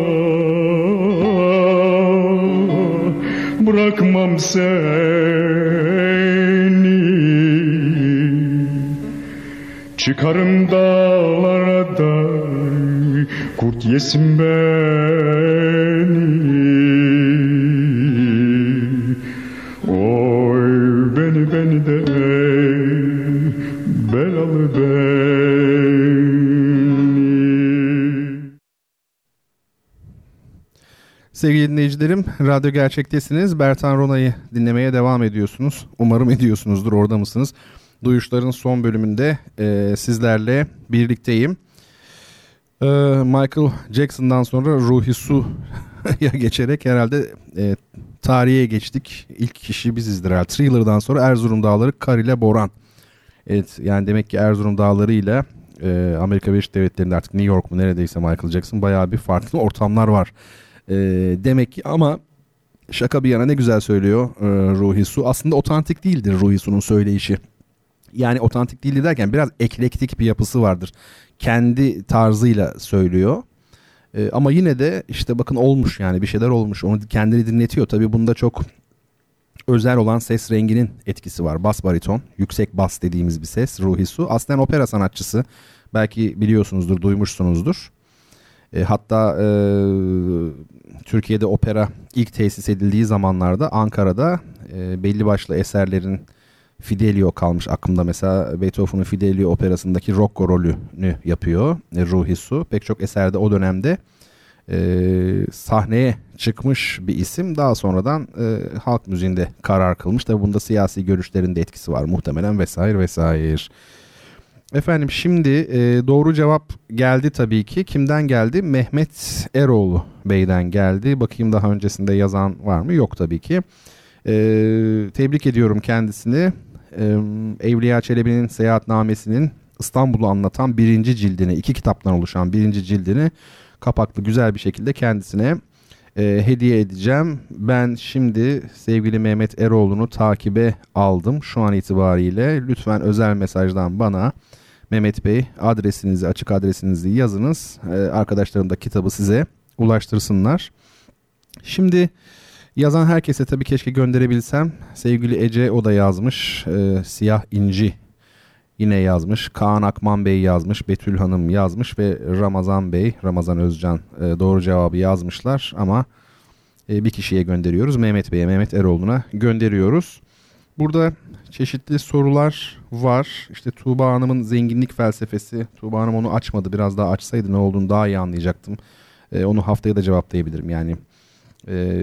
Bırakmam seni. Çıkarım dağlara da Kurt yesin beni Sevgili dinleyicilerim, Radyo Gerçek'tesiniz. Bertan Rona'yı dinlemeye devam ediyorsunuz. Umarım ediyorsunuzdur, orada mısınız? Duyuşların son bölümünde e, sizlerle birlikteyim. E, Michael Jackson'dan sonra Ruhi Su'ya geçerek herhalde e, tarihe geçtik. İlk kişi bizizdir herhalde. Thriller'dan sonra Erzurum Dağları, Kar ile Boran. Evet yani demek ki Erzurum Dağları ile e, Amerika Birleşik Devletleri'nde artık New York mu neredeyse Michael Jackson bayağı bir farklı ortamlar var. E, demek ki ama şaka bir yana ne güzel söylüyor e, Ruhi Su. Aslında otantik değildir Ruhi Su'nun söyleyişi. Yani otantik değil derken biraz eklektik bir yapısı vardır. Kendi tarzıyla söylüyor. E, ama yine de işte bakın olmuş yani bir şeyler olmuş. Onu kendini dinletiyor. Tabii bunda çok özel olan ses renginin etkisi var. Bas bariton, yüksek bas dediğimiz bir ses Ruhi Su. Aslen opera sanatçısı. Belki biliyorsunuzdur, duymuşsunuzdur. E, hatta e, Türkiye'de opera ilk tesis edildiği zamanlarda Ankara'da e, belli başlı eserlerin Fidelio kalmış aklımda. Mesela Beethoven'ın Fidelio operasındaki Rocco rolünü yapıyor e, Ruhi Su. Pek çok eserde o dönemde e, sahneye çıkmış bir isim. Daha sonradan e, halk müziğinde karar kılmış. Tabi bunda siyasi görüşlerin de etkisi var muhtemelen vesaire vesaire. Efendim şimdi e, doğru cevap geldi tabii ki. Kimden geldi? Mehmet Eroğlu Bey'den geldi. Bakayım daha öncesinde yazan var mı? Yok tabii ki. E, tebrik ediyorum kendisini. E, Evliya Çelebi'nin seyahatnamesinin İstanbul'u anlatan birinci cildini, iki kitaptan oluşan birinci cildini kapaklı güzel bir şekilde kendisine e, hediye edeceğim. Ben şimdi sevgili Mehmet Eroğlu'nu takibe aldım şu an itibariyle. Lütfen özel mesajdan bana Mehmet Bey adresinizi, açık adresinizi yazınız. E, arkadaşlarım da kitabı size ulaştırsınlar. Şimdi yazan herkese tabii keşke gönderebilsem. Sevgili Ece o da yazmış. E, Siyah İnci yine yazmış. Kaan Akman Bey yazmış. Betül Hanım yazmış ve Ramazan Bey, Ramazan Özcan e, doğru cevabı yazmışlar ama e, bir kişiye gönderiyoruz. Mehmet Bey'e, Mehmet Eroğlu'na gönderiyoruz. Burada çeşitli sorular var. İşte Tuğba Hanım'ın zenginlik felsefesi. Tuğba Hanım onu açmadı. Biraz daha açsaydı ne olduğunu daha iyi anlayacaktım. E, onu haftaya da cevaplayabilirim. Yani e,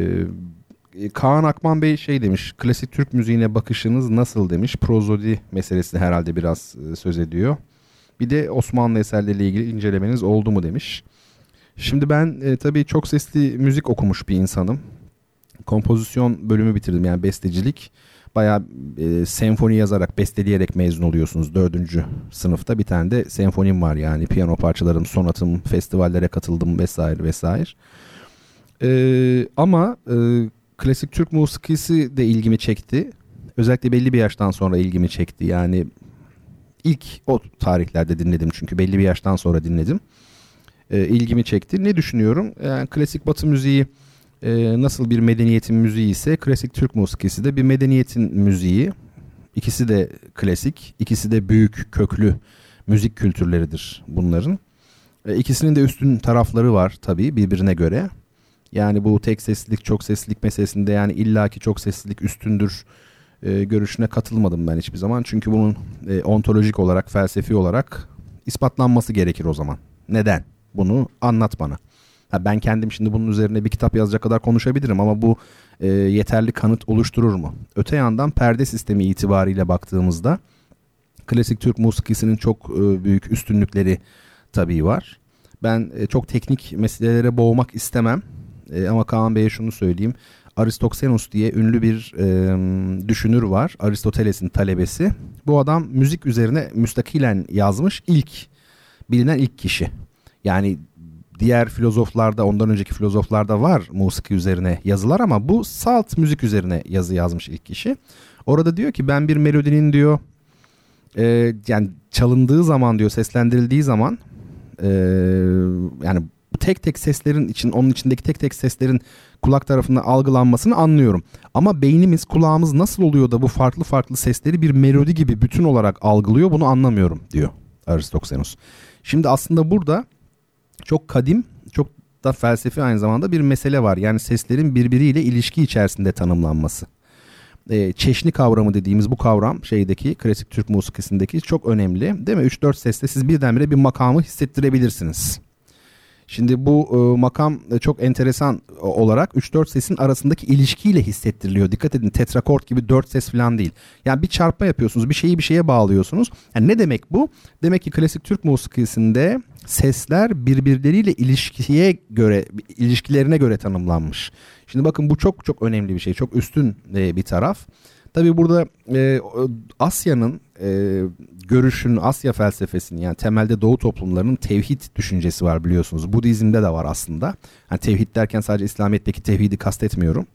Kaan Akman Bey şey demiş. Klasik Türk müziğine bakışınız nasıl demiş. Prozodi meselesini herhalde biraz e, söz ediyor. Bir de Osmanlı eserleriyle ilgili incelemeniz oldu mu demiş. Şimdi ben e, tabii çok sesli müzik okumuş bir insanım. Kompozisyon bölümü bitirdim yani bestecilik. Bayağı e, senfoni yazarak, besteleyerek mezun oluyorsunuz dördüncü sınıfta. Bir tane de senfonim var yani piyano parçalarım, sonatım, festivallere katıldım vesaire vesaire. E, ama e, klasik Türk musikisi de ilgimi çekti. Özellikle belli bir yaştan sonra ilgimi çekti. Yani ilk o tarihlerde dinledim çünkü belli bir yaştan sonra dinledim. E, ilgimi çekti. Ne düşünüyorum? Yani klasik Batı müziği e, nasıl bir medeniyetin müziği ise klasik Türk musikisi de bir medeniyetin müziği. İkisi de klasik, ikisi de büyük köklü müzik kültürleridir bunların. E, ikisinin de üstün tarafları var tabii birbirine göre. Yani bu tek seslilik çok seslilik meselesinde yani illaki çok seslilik üstündür e, görüşüne katılmadım ben hiçbir zaman. Çünkü bunun e, ontolojik olarak felsefi olarak ispatlanması gerekir o zaman. Neden? Bunu anlat bana. Ha, ben kendim şimdi bunun üzerine bir kitap yazacak kadar konuşabilirim ama bu e, yeterli kanıt oluşturur mu? Öte yandan perde sistemi itibariyle baktığımızda klasik Türk musikisinin çok e, büyük üstünlükleri tabii var. Ben e, çok teknik meselelere boğmak istemem. E, ama Kaan Bey'e şunu söyleyeyim. Aristoxenus diye ünlü bir e, düşünür var. Aristoteles'in talebesi. Bu adam müzik üzerine müstakilen yazmış ilk bilinen ilk kişi. Yani diğer filozoflarda ondan önceki filozoflarda var musiki üzerine yazılar ama bu salt müzik üzerine yazı yazmış ilk kişi. Orada diyor ki ben bir melodinin diyor e, yani çalındığı zaman diyor seslendirildiği zaman e, yani tek tek seslerin için onun içindeki tek tek seslerin kulak tarafından algılanmasını anlıyorum. Ama beynimiz kulağımız nasıl oluyor da bu farklı farklı sesleri bir melodi gibi bütün olarak algılıyor bunu anlamıyorum diyor Aristoxenus. Şimdi aslında burada çok kadim çok da felsefi aynı zamanda bir mesele var. Yani seslerin birbiriyle ilişki içerisinde tanımlanması. E, çeşni kavramı dediğimiz bu kavram şeydeki klasik Türk musikisindeki çok önemli. Değil mi? 3-4 sesle siz birdenbire bir makamı hissettirebilirsiniz. Şimdi bu e, makam e, çok enteresan olarak 3-4 sesin arasındaki ilişkiyle hissettiriliyor. Dikkat edin tetrakord gibi 4 ses falan değil. Yani bir çarpma yapıyorsunuz, bir şeyi bir şeye bağlıyorsunuz. Yani ne demek bu? Demek ki klasik Türk musikisinde sesler birbirleriyle ilişkiye göre ilişkilerine göre tanımlanmış. Şimdi bakın bu çok çok önemli bir şey. Çok üstün e, bir taraf. Tabi burada e, Asya'nın e, görüşünün, Asya felsefesinin yani temelde Doğu toplumlarının tevhid düşüncesi var biliyorsunuz. Budizm'de de var aslında. Yani tevhid derken sadece İslamiyet'teki tevhidi kastetmiyorum.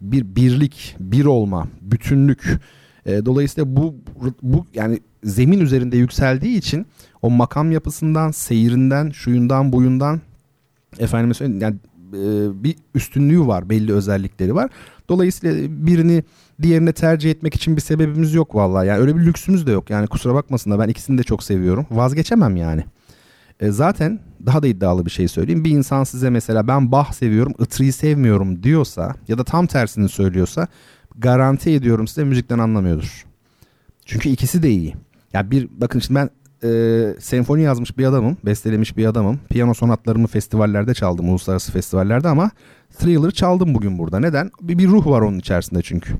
Bir birlik, bir olma, bütünlük. E, dolayısıyla bu bu yani zemin üzerinde yükseldiği için o makam yapısından, seyirinden, şuyundan, buyundan efendime söyleyeyim yani e, bir üstünlüğü var, belli özellikleri var. Dolayısıyla birini diğerine tercih etmek için bir sebebimiz yok vallahi. Yani öyle bir lüksümüz de yok. Yani kusura bakmasınlar ben ikisini de çok seviyorum. Vazgeçemem yani. E, zaten daha da iddialı bir şey söyleyeyim. Bir insan size mesela ben Bach seviyorum, Itri'yi sevmiyorum diyorsa ya da tam tersini söylüyorsa garanti ediyorum size müzikten anlamıyordur. Çünkü ikisi de iyi. Ya bir bakın şimdi ben e, senfoni yazmış bir adamım, bestelemiş bir adamım. Piyano sonatlarımı festivallerde çaldım, uluslararası festivallerde ama Thriller çaldım bugün burada. Neden? Bir, bir ruh var onun içerisinde çünkü.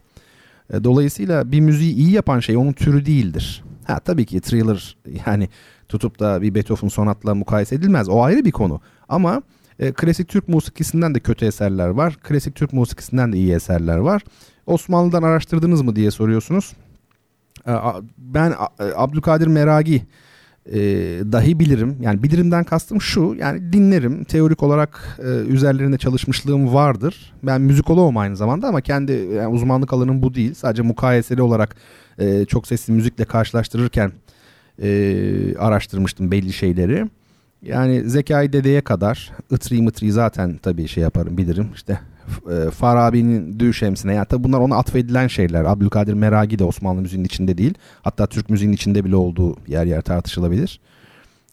E, dolayısıyla bir müziği iyi yapan şey onun türü değildir. Ha tabii ki thriller yani tutup da bir Beethoven sonatla mukayese edilmez. O ayrı bir konu. Ama e, klasik Türk musikisinden de kötü eserler var. Klasik Türk musikisinden de iyi eserler var. Osmanlı'dan araştırdınız mı diye soruyorsunuz. E, ben e, Abdülkadir Meragi e, dahi bilirim. Yani bilirimden kastım şu yani dinlerim. Teorik olarak e, üzerlerinde çalışmışlığım vardır. Ben müzikoloğum aynı zamanda ama kendi yani uzmanlık alanım bu değil. Sadece mukayeseli olarak e, çok sesli müzikle karşılaştırırken e, araştırmıştım belli şeyleri. Yani Zekai Dede'ye kadar Itri Mıtri zaten tabii şey yaparım bilirim. İşte e, Farabi'nin Düşemsine yani tabii bunlar ona atfedilen şeyler. Abdülkadir Meragi de Osmanlı müziğinin içinde değil. Hatta Türk müziğinin içinde bile olduğu yer yer tartışılabilir.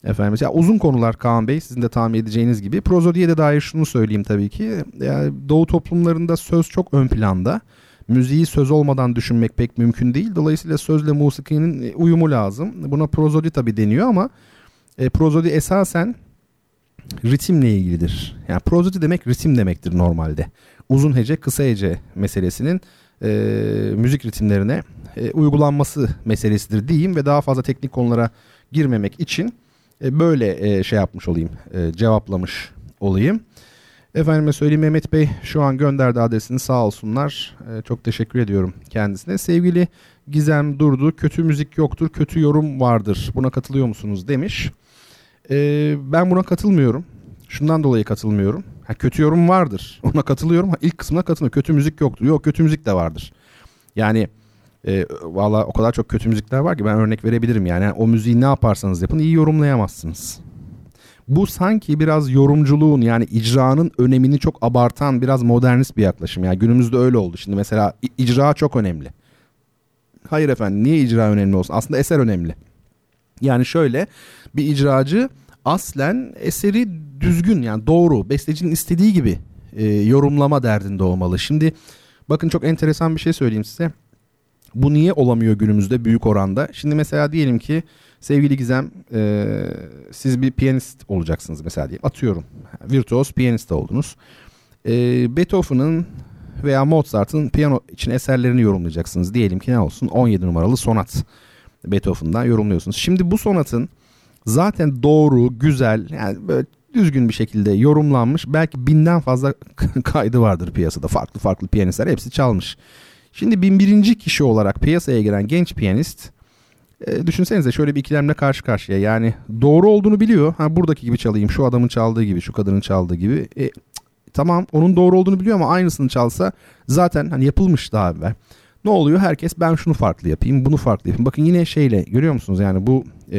Efendim ya uzun konular Kaan Bey sizin de tahmin edeceğiniz gibi. Prozodiye de dair şunu söyleyeyim tabii ki. Yani Doğu toplumlarında söz çok ön planda. Müziği söz olmadan düşünmek pek mümkün değil. Dolayısıyla sözle musikinin uyumu lazım. Buna prozodi tabii deniyor ama e, prozodi esasen ritimle ilgilidir. Yani prozodi demek ritim demektir normalde. Uzun hece, kısa hece meselesinin e, müzik ritimlerine e, uygulanması meselesidir diyeyim ve daha fazla teknik konulara girmemek için e, böyle e, şey yapmış olayım, e, cevaplamış olayım. Efendime söyleyeyim Mehmet Bey şu an gönderdi adresini sağ olsunlar. E, çok teşekkür ediyorum kendisine. Sevgili Gizem Durdu kötü müzik yoktur kötü yorum vardır buna katılıyor musunuz demiş. E, ben buna katılmıyorum. Şundan dolayı katılmıyorum. Ha, kötü yorum vardır. Ona katılıyorum. Ha, ilk kısmına katılmıyorum. Kötü müzik yoktur. Yok kötü müzik de vardır. Yani e, valla o kadar çok kötü müzikler var ki ben örnek verebilirim. Yani o müziği ne yaparsanız yapın iyi yorumlayamazsınız. Bu sanki biraz yorumculuğun yani icranın önemini çok abartan biraz modernist bir yaklaşım. Yani günümüzde öyle oldu. Şimdi mesela icra çok önemli. Hayır efendim niye icra önemli olsun? Aslında eser önemli. Yani şöyle bir icracı aslen eseri düzgün yani doğru bestecinin istediği gibi e, yorumlama derdinde olmalı. Şimdi bakın çok enteresan bir şey söyleyeyim size. Bu niye olamıyor günümüzde büyük oranda? Şimdi mesela diyelim ki sevgili Gizem e, siz bir piyanist olacaksınız mesela diye atıyorum. Virtuos piyanist oldunuz. E, Beethoven'ın veya Mozart'ın piyano için eserlerini yorumlayacaksınız. Diyelim ki ne olsun 17 numaralı sonat Beethoven'dan yorumluyorsunuz. Şimdi bu sonatın zaten doğru, güzel yani böyle düzgün bir şekilde yorumlanmış. Belki binden fazla kaydı vardır piyasada. Farklı farklı piyanistler hepsi çalmış. Şimdi bin birinci kişi olarak piyasaya giren genç piyanist e, düşünsenize şöyle bir ikilemle karşı karşıya. Yani doğru olduğunu biliyor. Ha buradaki gibi çalayım, şu adamın çaldığı gibi, şu kadının çaldığı gibi. E, tamam onun doğru olduğunu biliyor ama aynısını çalsa zaten hani yapılmış daha evvel. Ne oluyor? Herkes ben şunu farklı yapayım, bunu farklı yapayım. Bakın yine şeyle görüyor musunuz? Yani bu e,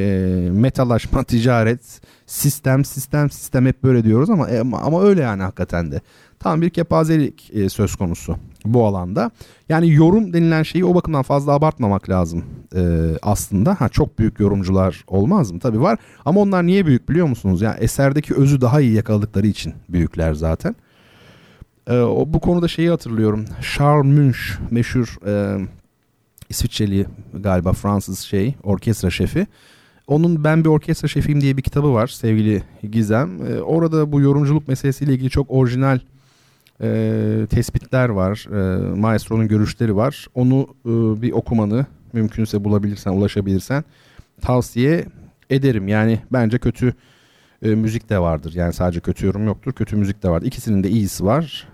metalaşma, ticaret, sistem, sistem, sistem hep böyle diyoruz ama e, ama öyle yani hakikaten de. Tam bir kepazelik e, söz konusu bu alanda. Yani yorum denilen şeyi o bakımdan fazla abartmamak lazım e, aslında. Ha çok büyük yorumcular olmaz mı? Tabii var. Ama onlar niye büyük biliyor musunuz? Yani eserdeki özü daha iyi yakaladıkları için büyükler zaten. E, o, bu konuda şeyi hatırlıyorum. Charles Munch meşhur e, İsviçreli galiba Fransız şey orkestra şefi. Onun Ben Bir Orkestra Şefiyim diye bir kitabı var sevgili Gizem. E, orada bu yorumculuk meselesiyle ilgili çok orijinal e, tespitler var. E, maestro'nun görüşleri var. Onu e, bir okumanı mümkünse bulabilirsen, ulaşabilirsen tavsiye ederim. Yani bence kötü e, müzik de vardır. Yani sadece kötü yorum yoktur. Kötü müzik de vardır. İkisinin de iyisi var.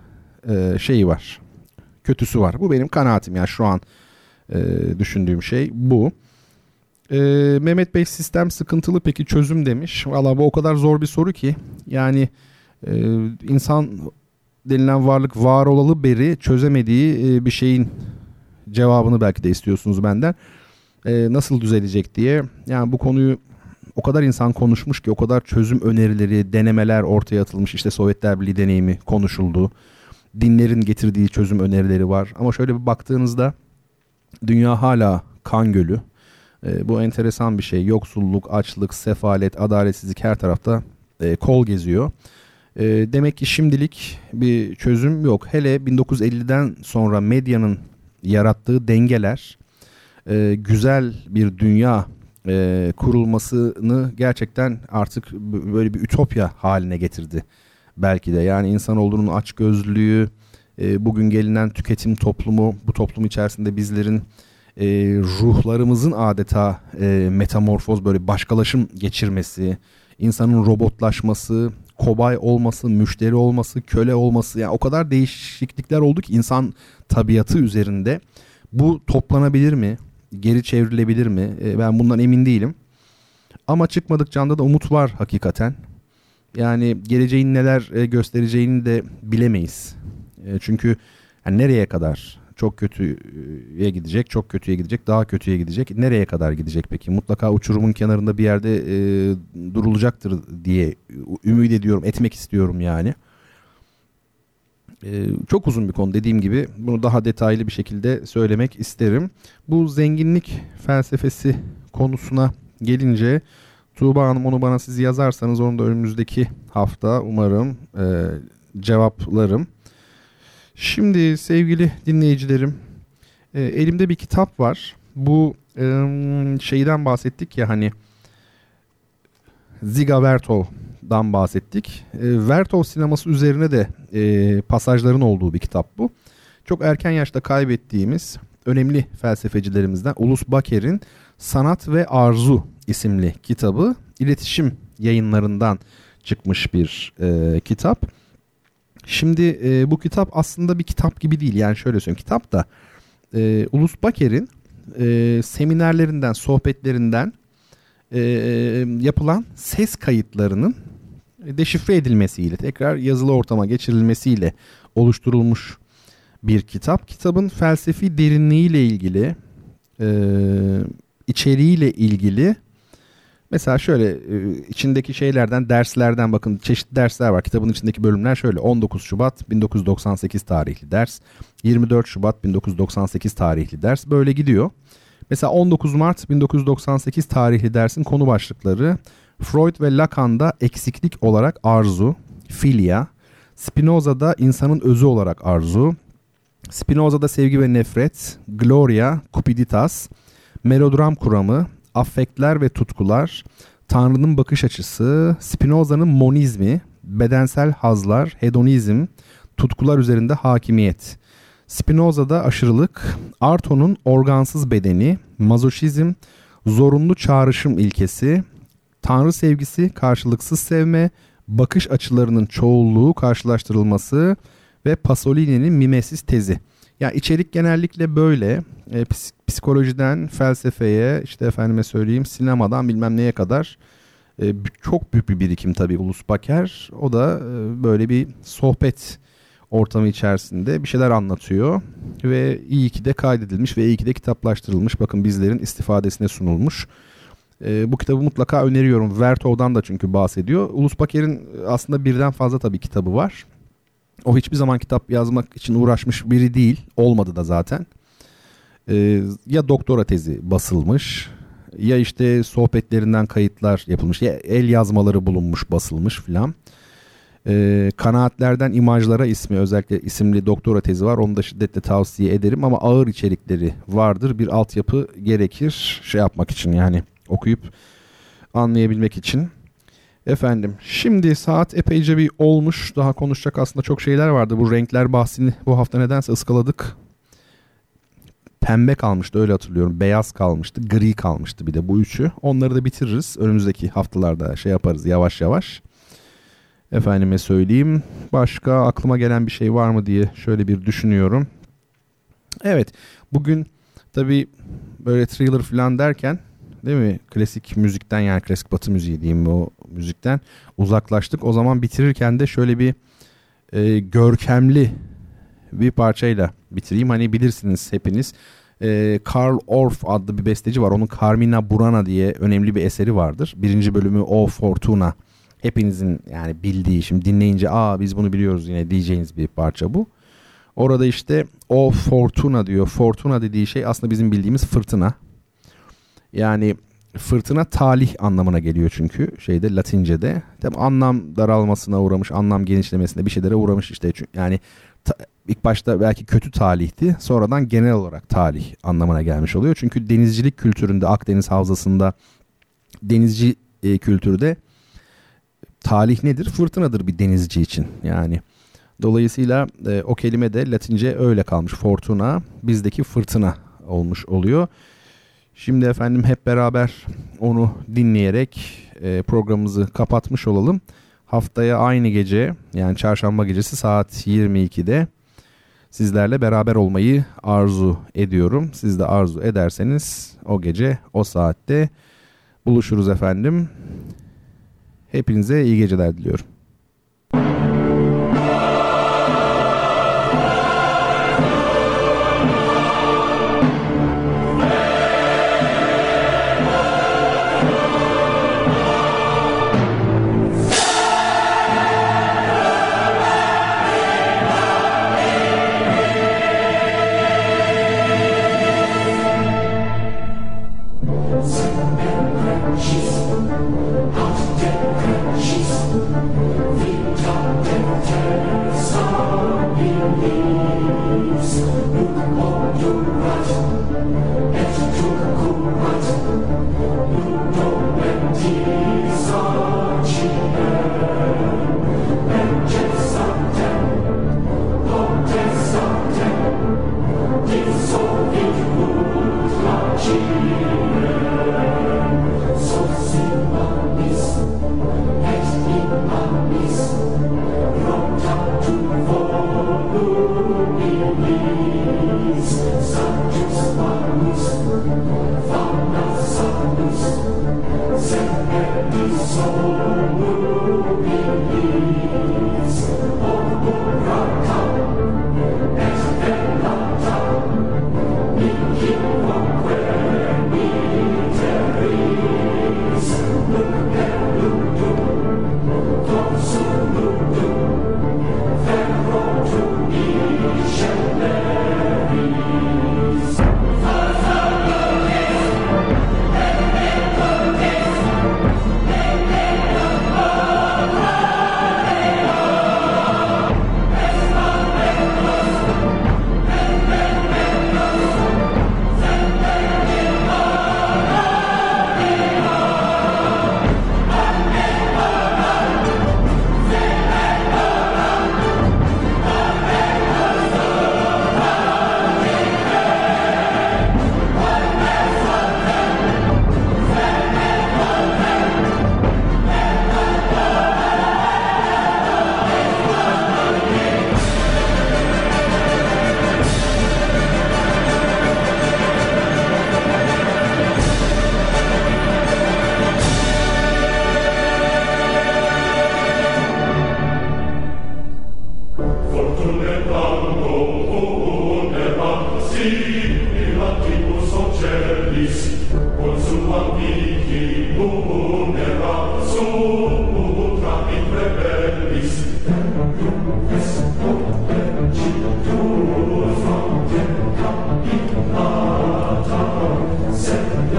E, şeyi var. Kötüsü var. Bu benim kanaatim. Yani şu an e, düşündüğüm şey bu. E, Mehmet Bey sistem sıkıntılı peki çözüm demiş. Valla bu o kadar zor bir soru ki. Yani e, insan denilen varlık var olalı beri çözemediği e, bir şeyin cevabını belki de istiyorsunuz benden. E, nasıl düzelecek diye. Yani bu konuyu o kadar insan konuşmuş ki o kadar çözüm önerileri, denemeler ortaya atılmış. İşte Sovyetler Birliği deneyimi konuşuldu. Dinlerin getirdiği çözüm önerileri var. Ama şöyle bir baktığınızda dünya hala kan gölü. E, bu enteresan bir şey. Yoksulluk, açlık, sefalet, adaletsizlik her tarafta e, kol geziyor. E, demek ki şimdilik bir çözüm yok. Hele 1950'den sonra medyanın yarattığı dengeler e, güzel bir dünya e, kurulmasını gerçekten artık böyle bir ütopya haline getirdi. Belki de yani insanoğlunun açgözlülüğü, e, bugün gelinen tüketim toplumu, bu toplum içerisinde bizlerin e, ruhlarımızın adeta e, metamorfoz böyle başkalaşım geçirmesi, insanın robotlaşması, kobay olması, müşteri olması, köle olması yani o kadar değişiklikler oldu ki insan tabiatı üzerinde bu toplanabilir mi? Geri çevrilebilir mi? E, ben bundan emin değilim. Ama çıkmadık canda da umut var hakikaten. Yani geleceğin neler e, göstereceğini de bilemeyiz. E, çünkü yani nereye kadar çok kötüye gidecek, çok kötüye gidecek, daha kötüye gidecek. Nereye kadar gidecek peki? Mutlaka uçurumun kenarında bir yerde e, durulacaktır diye ümit ediyorum, etmek istiyorum yani. E, çok uzun bir konu dediğim gibi. Bunu daha detaylı bir şekilde söylemek isterim. Bu zenginlik felsefesi konusuna gelince Tuğba Hanım onu bana siz yazarsanız onu da önümüzdeki hafta umarım e, cevaplarım. Şimdi sevgili dinleyicilerim e, elimde bir kitap var. Bu e, şeyden bahsettik ya hani Ziga Vertov'dan bahsettik. E, Vertov sineması üzerine de e, pasajların olduğu bir kitap bu. Çok erken yaşta kaybettiğimiz önemli felsefecilerimizden Ulus Baker'in Sanat ve Arzu isimli kitabı iletişim yayınlarından çıkmış bir e, kitap. Şimdi e, bu kitap aslında bir kitap gibi değil. Yani şöyle söyleyeyim kitap da e, Ulus Baker'in e, seminerlerinden, sohbetlerinden e, yapılan ses kayıtlarının deşifre edilmesiyle, tekrar yazılı ortama geçirilmesiyle oluşturulmuş bir kitap. Kitabın felsefi derinliğiyle ilgili, e, içeriğiyle ilgili Mesela şöyle e, içindeki şeylerden derslerden bakın çeşitli dersler var. Kitabın içindeki bölümler şöyle. 19 Şubat 1998 tarihli ders, 24 Şubat 1998 tarihli ders. Böyle gidiyor. Mesela 19 Mart 1998 tarihli dersin konu başlıkları. Freud ve Lacan'da eksiklik olarak arzu, filia, Spinoza'da insanın özü olarak arzu, Spinoza'da sevgi ve nefret, Gloria, Cupiditas, melodram kuramı, affektler ve tutkular, Tanrı'nın bakış açısı, Spinoza'nın monizmi, bedensel hazlar, hedonizm, tutkular üzerinde hakimiyet. Spinoza'da aşırılık, Arto'nun organsız bedeni, mazoşizm, zorunlu çağrışım ilkesi, Tanrı sevgisi, karşılıksız sevme, bakış açılarının çoğulluğu karşılaştırılması ve Pasolini'nin mimesis tezi. Yani içerik genellikle böyle e, psikolojiden felsefeye işte efendime söyleyeyim sinemadan bilmem neye kadar e, çok büyük bir birikim tabii Ulus Baker. O da e, böyle bir sohbet ortamı içerisinde bir şeyler anlatıyor ve iyi ki de kaydedilmiş ve iyi ki de kitaplaştırılmış. Bakın bizlerin istifadesine sunulmuş. E, bu kitabı mutlaka öneriyorum. Vertov'dan da çünkü bahsediyor. Ulus Baker'in aslında birden fazla tabii kitabı var. O hiçbir zaman kitap yazmak için uğraşmış biri değil. Olmadı da zaten. Ee, ya doktora tezi basılmış ya işte sohbetlerinden kayıtlar yapılmış ya el yazmaları bulunmuş basılmış filan. Ee, kanaatlerden imajlara ismi özellikle isimli doktora tezi var. Onu da şiddetle tavsiye ederim ama ağır içerikleri vardır. Bir altyapı gerekir şey yapmak için yani okuyup anlayabilmek için. Efendim şimdi saat epeyce bir olmuş. Daha konuşacak aslında çok şeyler vardı. Bu renkler bahsini bu hafta nedense ıskaladık. Pembe kalmıştı öyle hatırlıyorum. Beyaz kalmıştı. Gri kalmıştı bir de bu üçü. Onları da bitiririz. Önümüzdeki haftalarda şey yaparız yavaş yavaş. Efendime söyleyeyim. Başka aklıma gelen bir şey var mı diye şöyle bir düşünüyorum. Evet bugün tabii böyle thriller falan derken değil mi? Klasik müzikten yani klasik batı müziği diyeyim o müzikten uzaklaştık. O zaman bitirirken de şöyle bir e, görkemli bir parçayla bitireyim. Hani bilirsiniz hepiniz. E, Karl Orff adlı bir besteci var. Onun Carmina Burana diye önemli bir eseri vardır. Birinci bölümü O Fortuna. Hepinizin yani bildiği şimdi dinleyince aa biz bunu biliyoruz yine diyeceğiniz bir parça bu. Orada işte O Fortuna diyor. Fortuna dediği şey aslında bizim bildiğimiz fırtına. Yani fırtına talih anlamına geliyor çünkü şeyde Latince'de. Tabi anlam daralmasına uğramış, anlam genişlemesine bir şeylere uğramış işte. Yani ta, ilk başta belki kötü talihti. Sonradan genel olarak talih anlamına gelmiş oluyor. Çünkü denizcilik kültüründe Akdeniz havzasında denizci e, kültürde talih nedir? Fırtınadır bir denizci için. Yani dolayısıyla e, o kelime de Latince öyle kalmış. Fortuna bizdeki fırtına olmuş oluyor. Şimdi efendim hep beraber onu dinleyerek e, programımızı kapatmış olalım. Haftaya aynı gece yani çarşamba gecesi saat 22'de sizlerle beraber olmayı arzu ediyorum. Siz de arzu ederseniz o gece o saatte buluşuruz efendim. Hepinize iyi geceler diliyorum.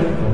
Sir,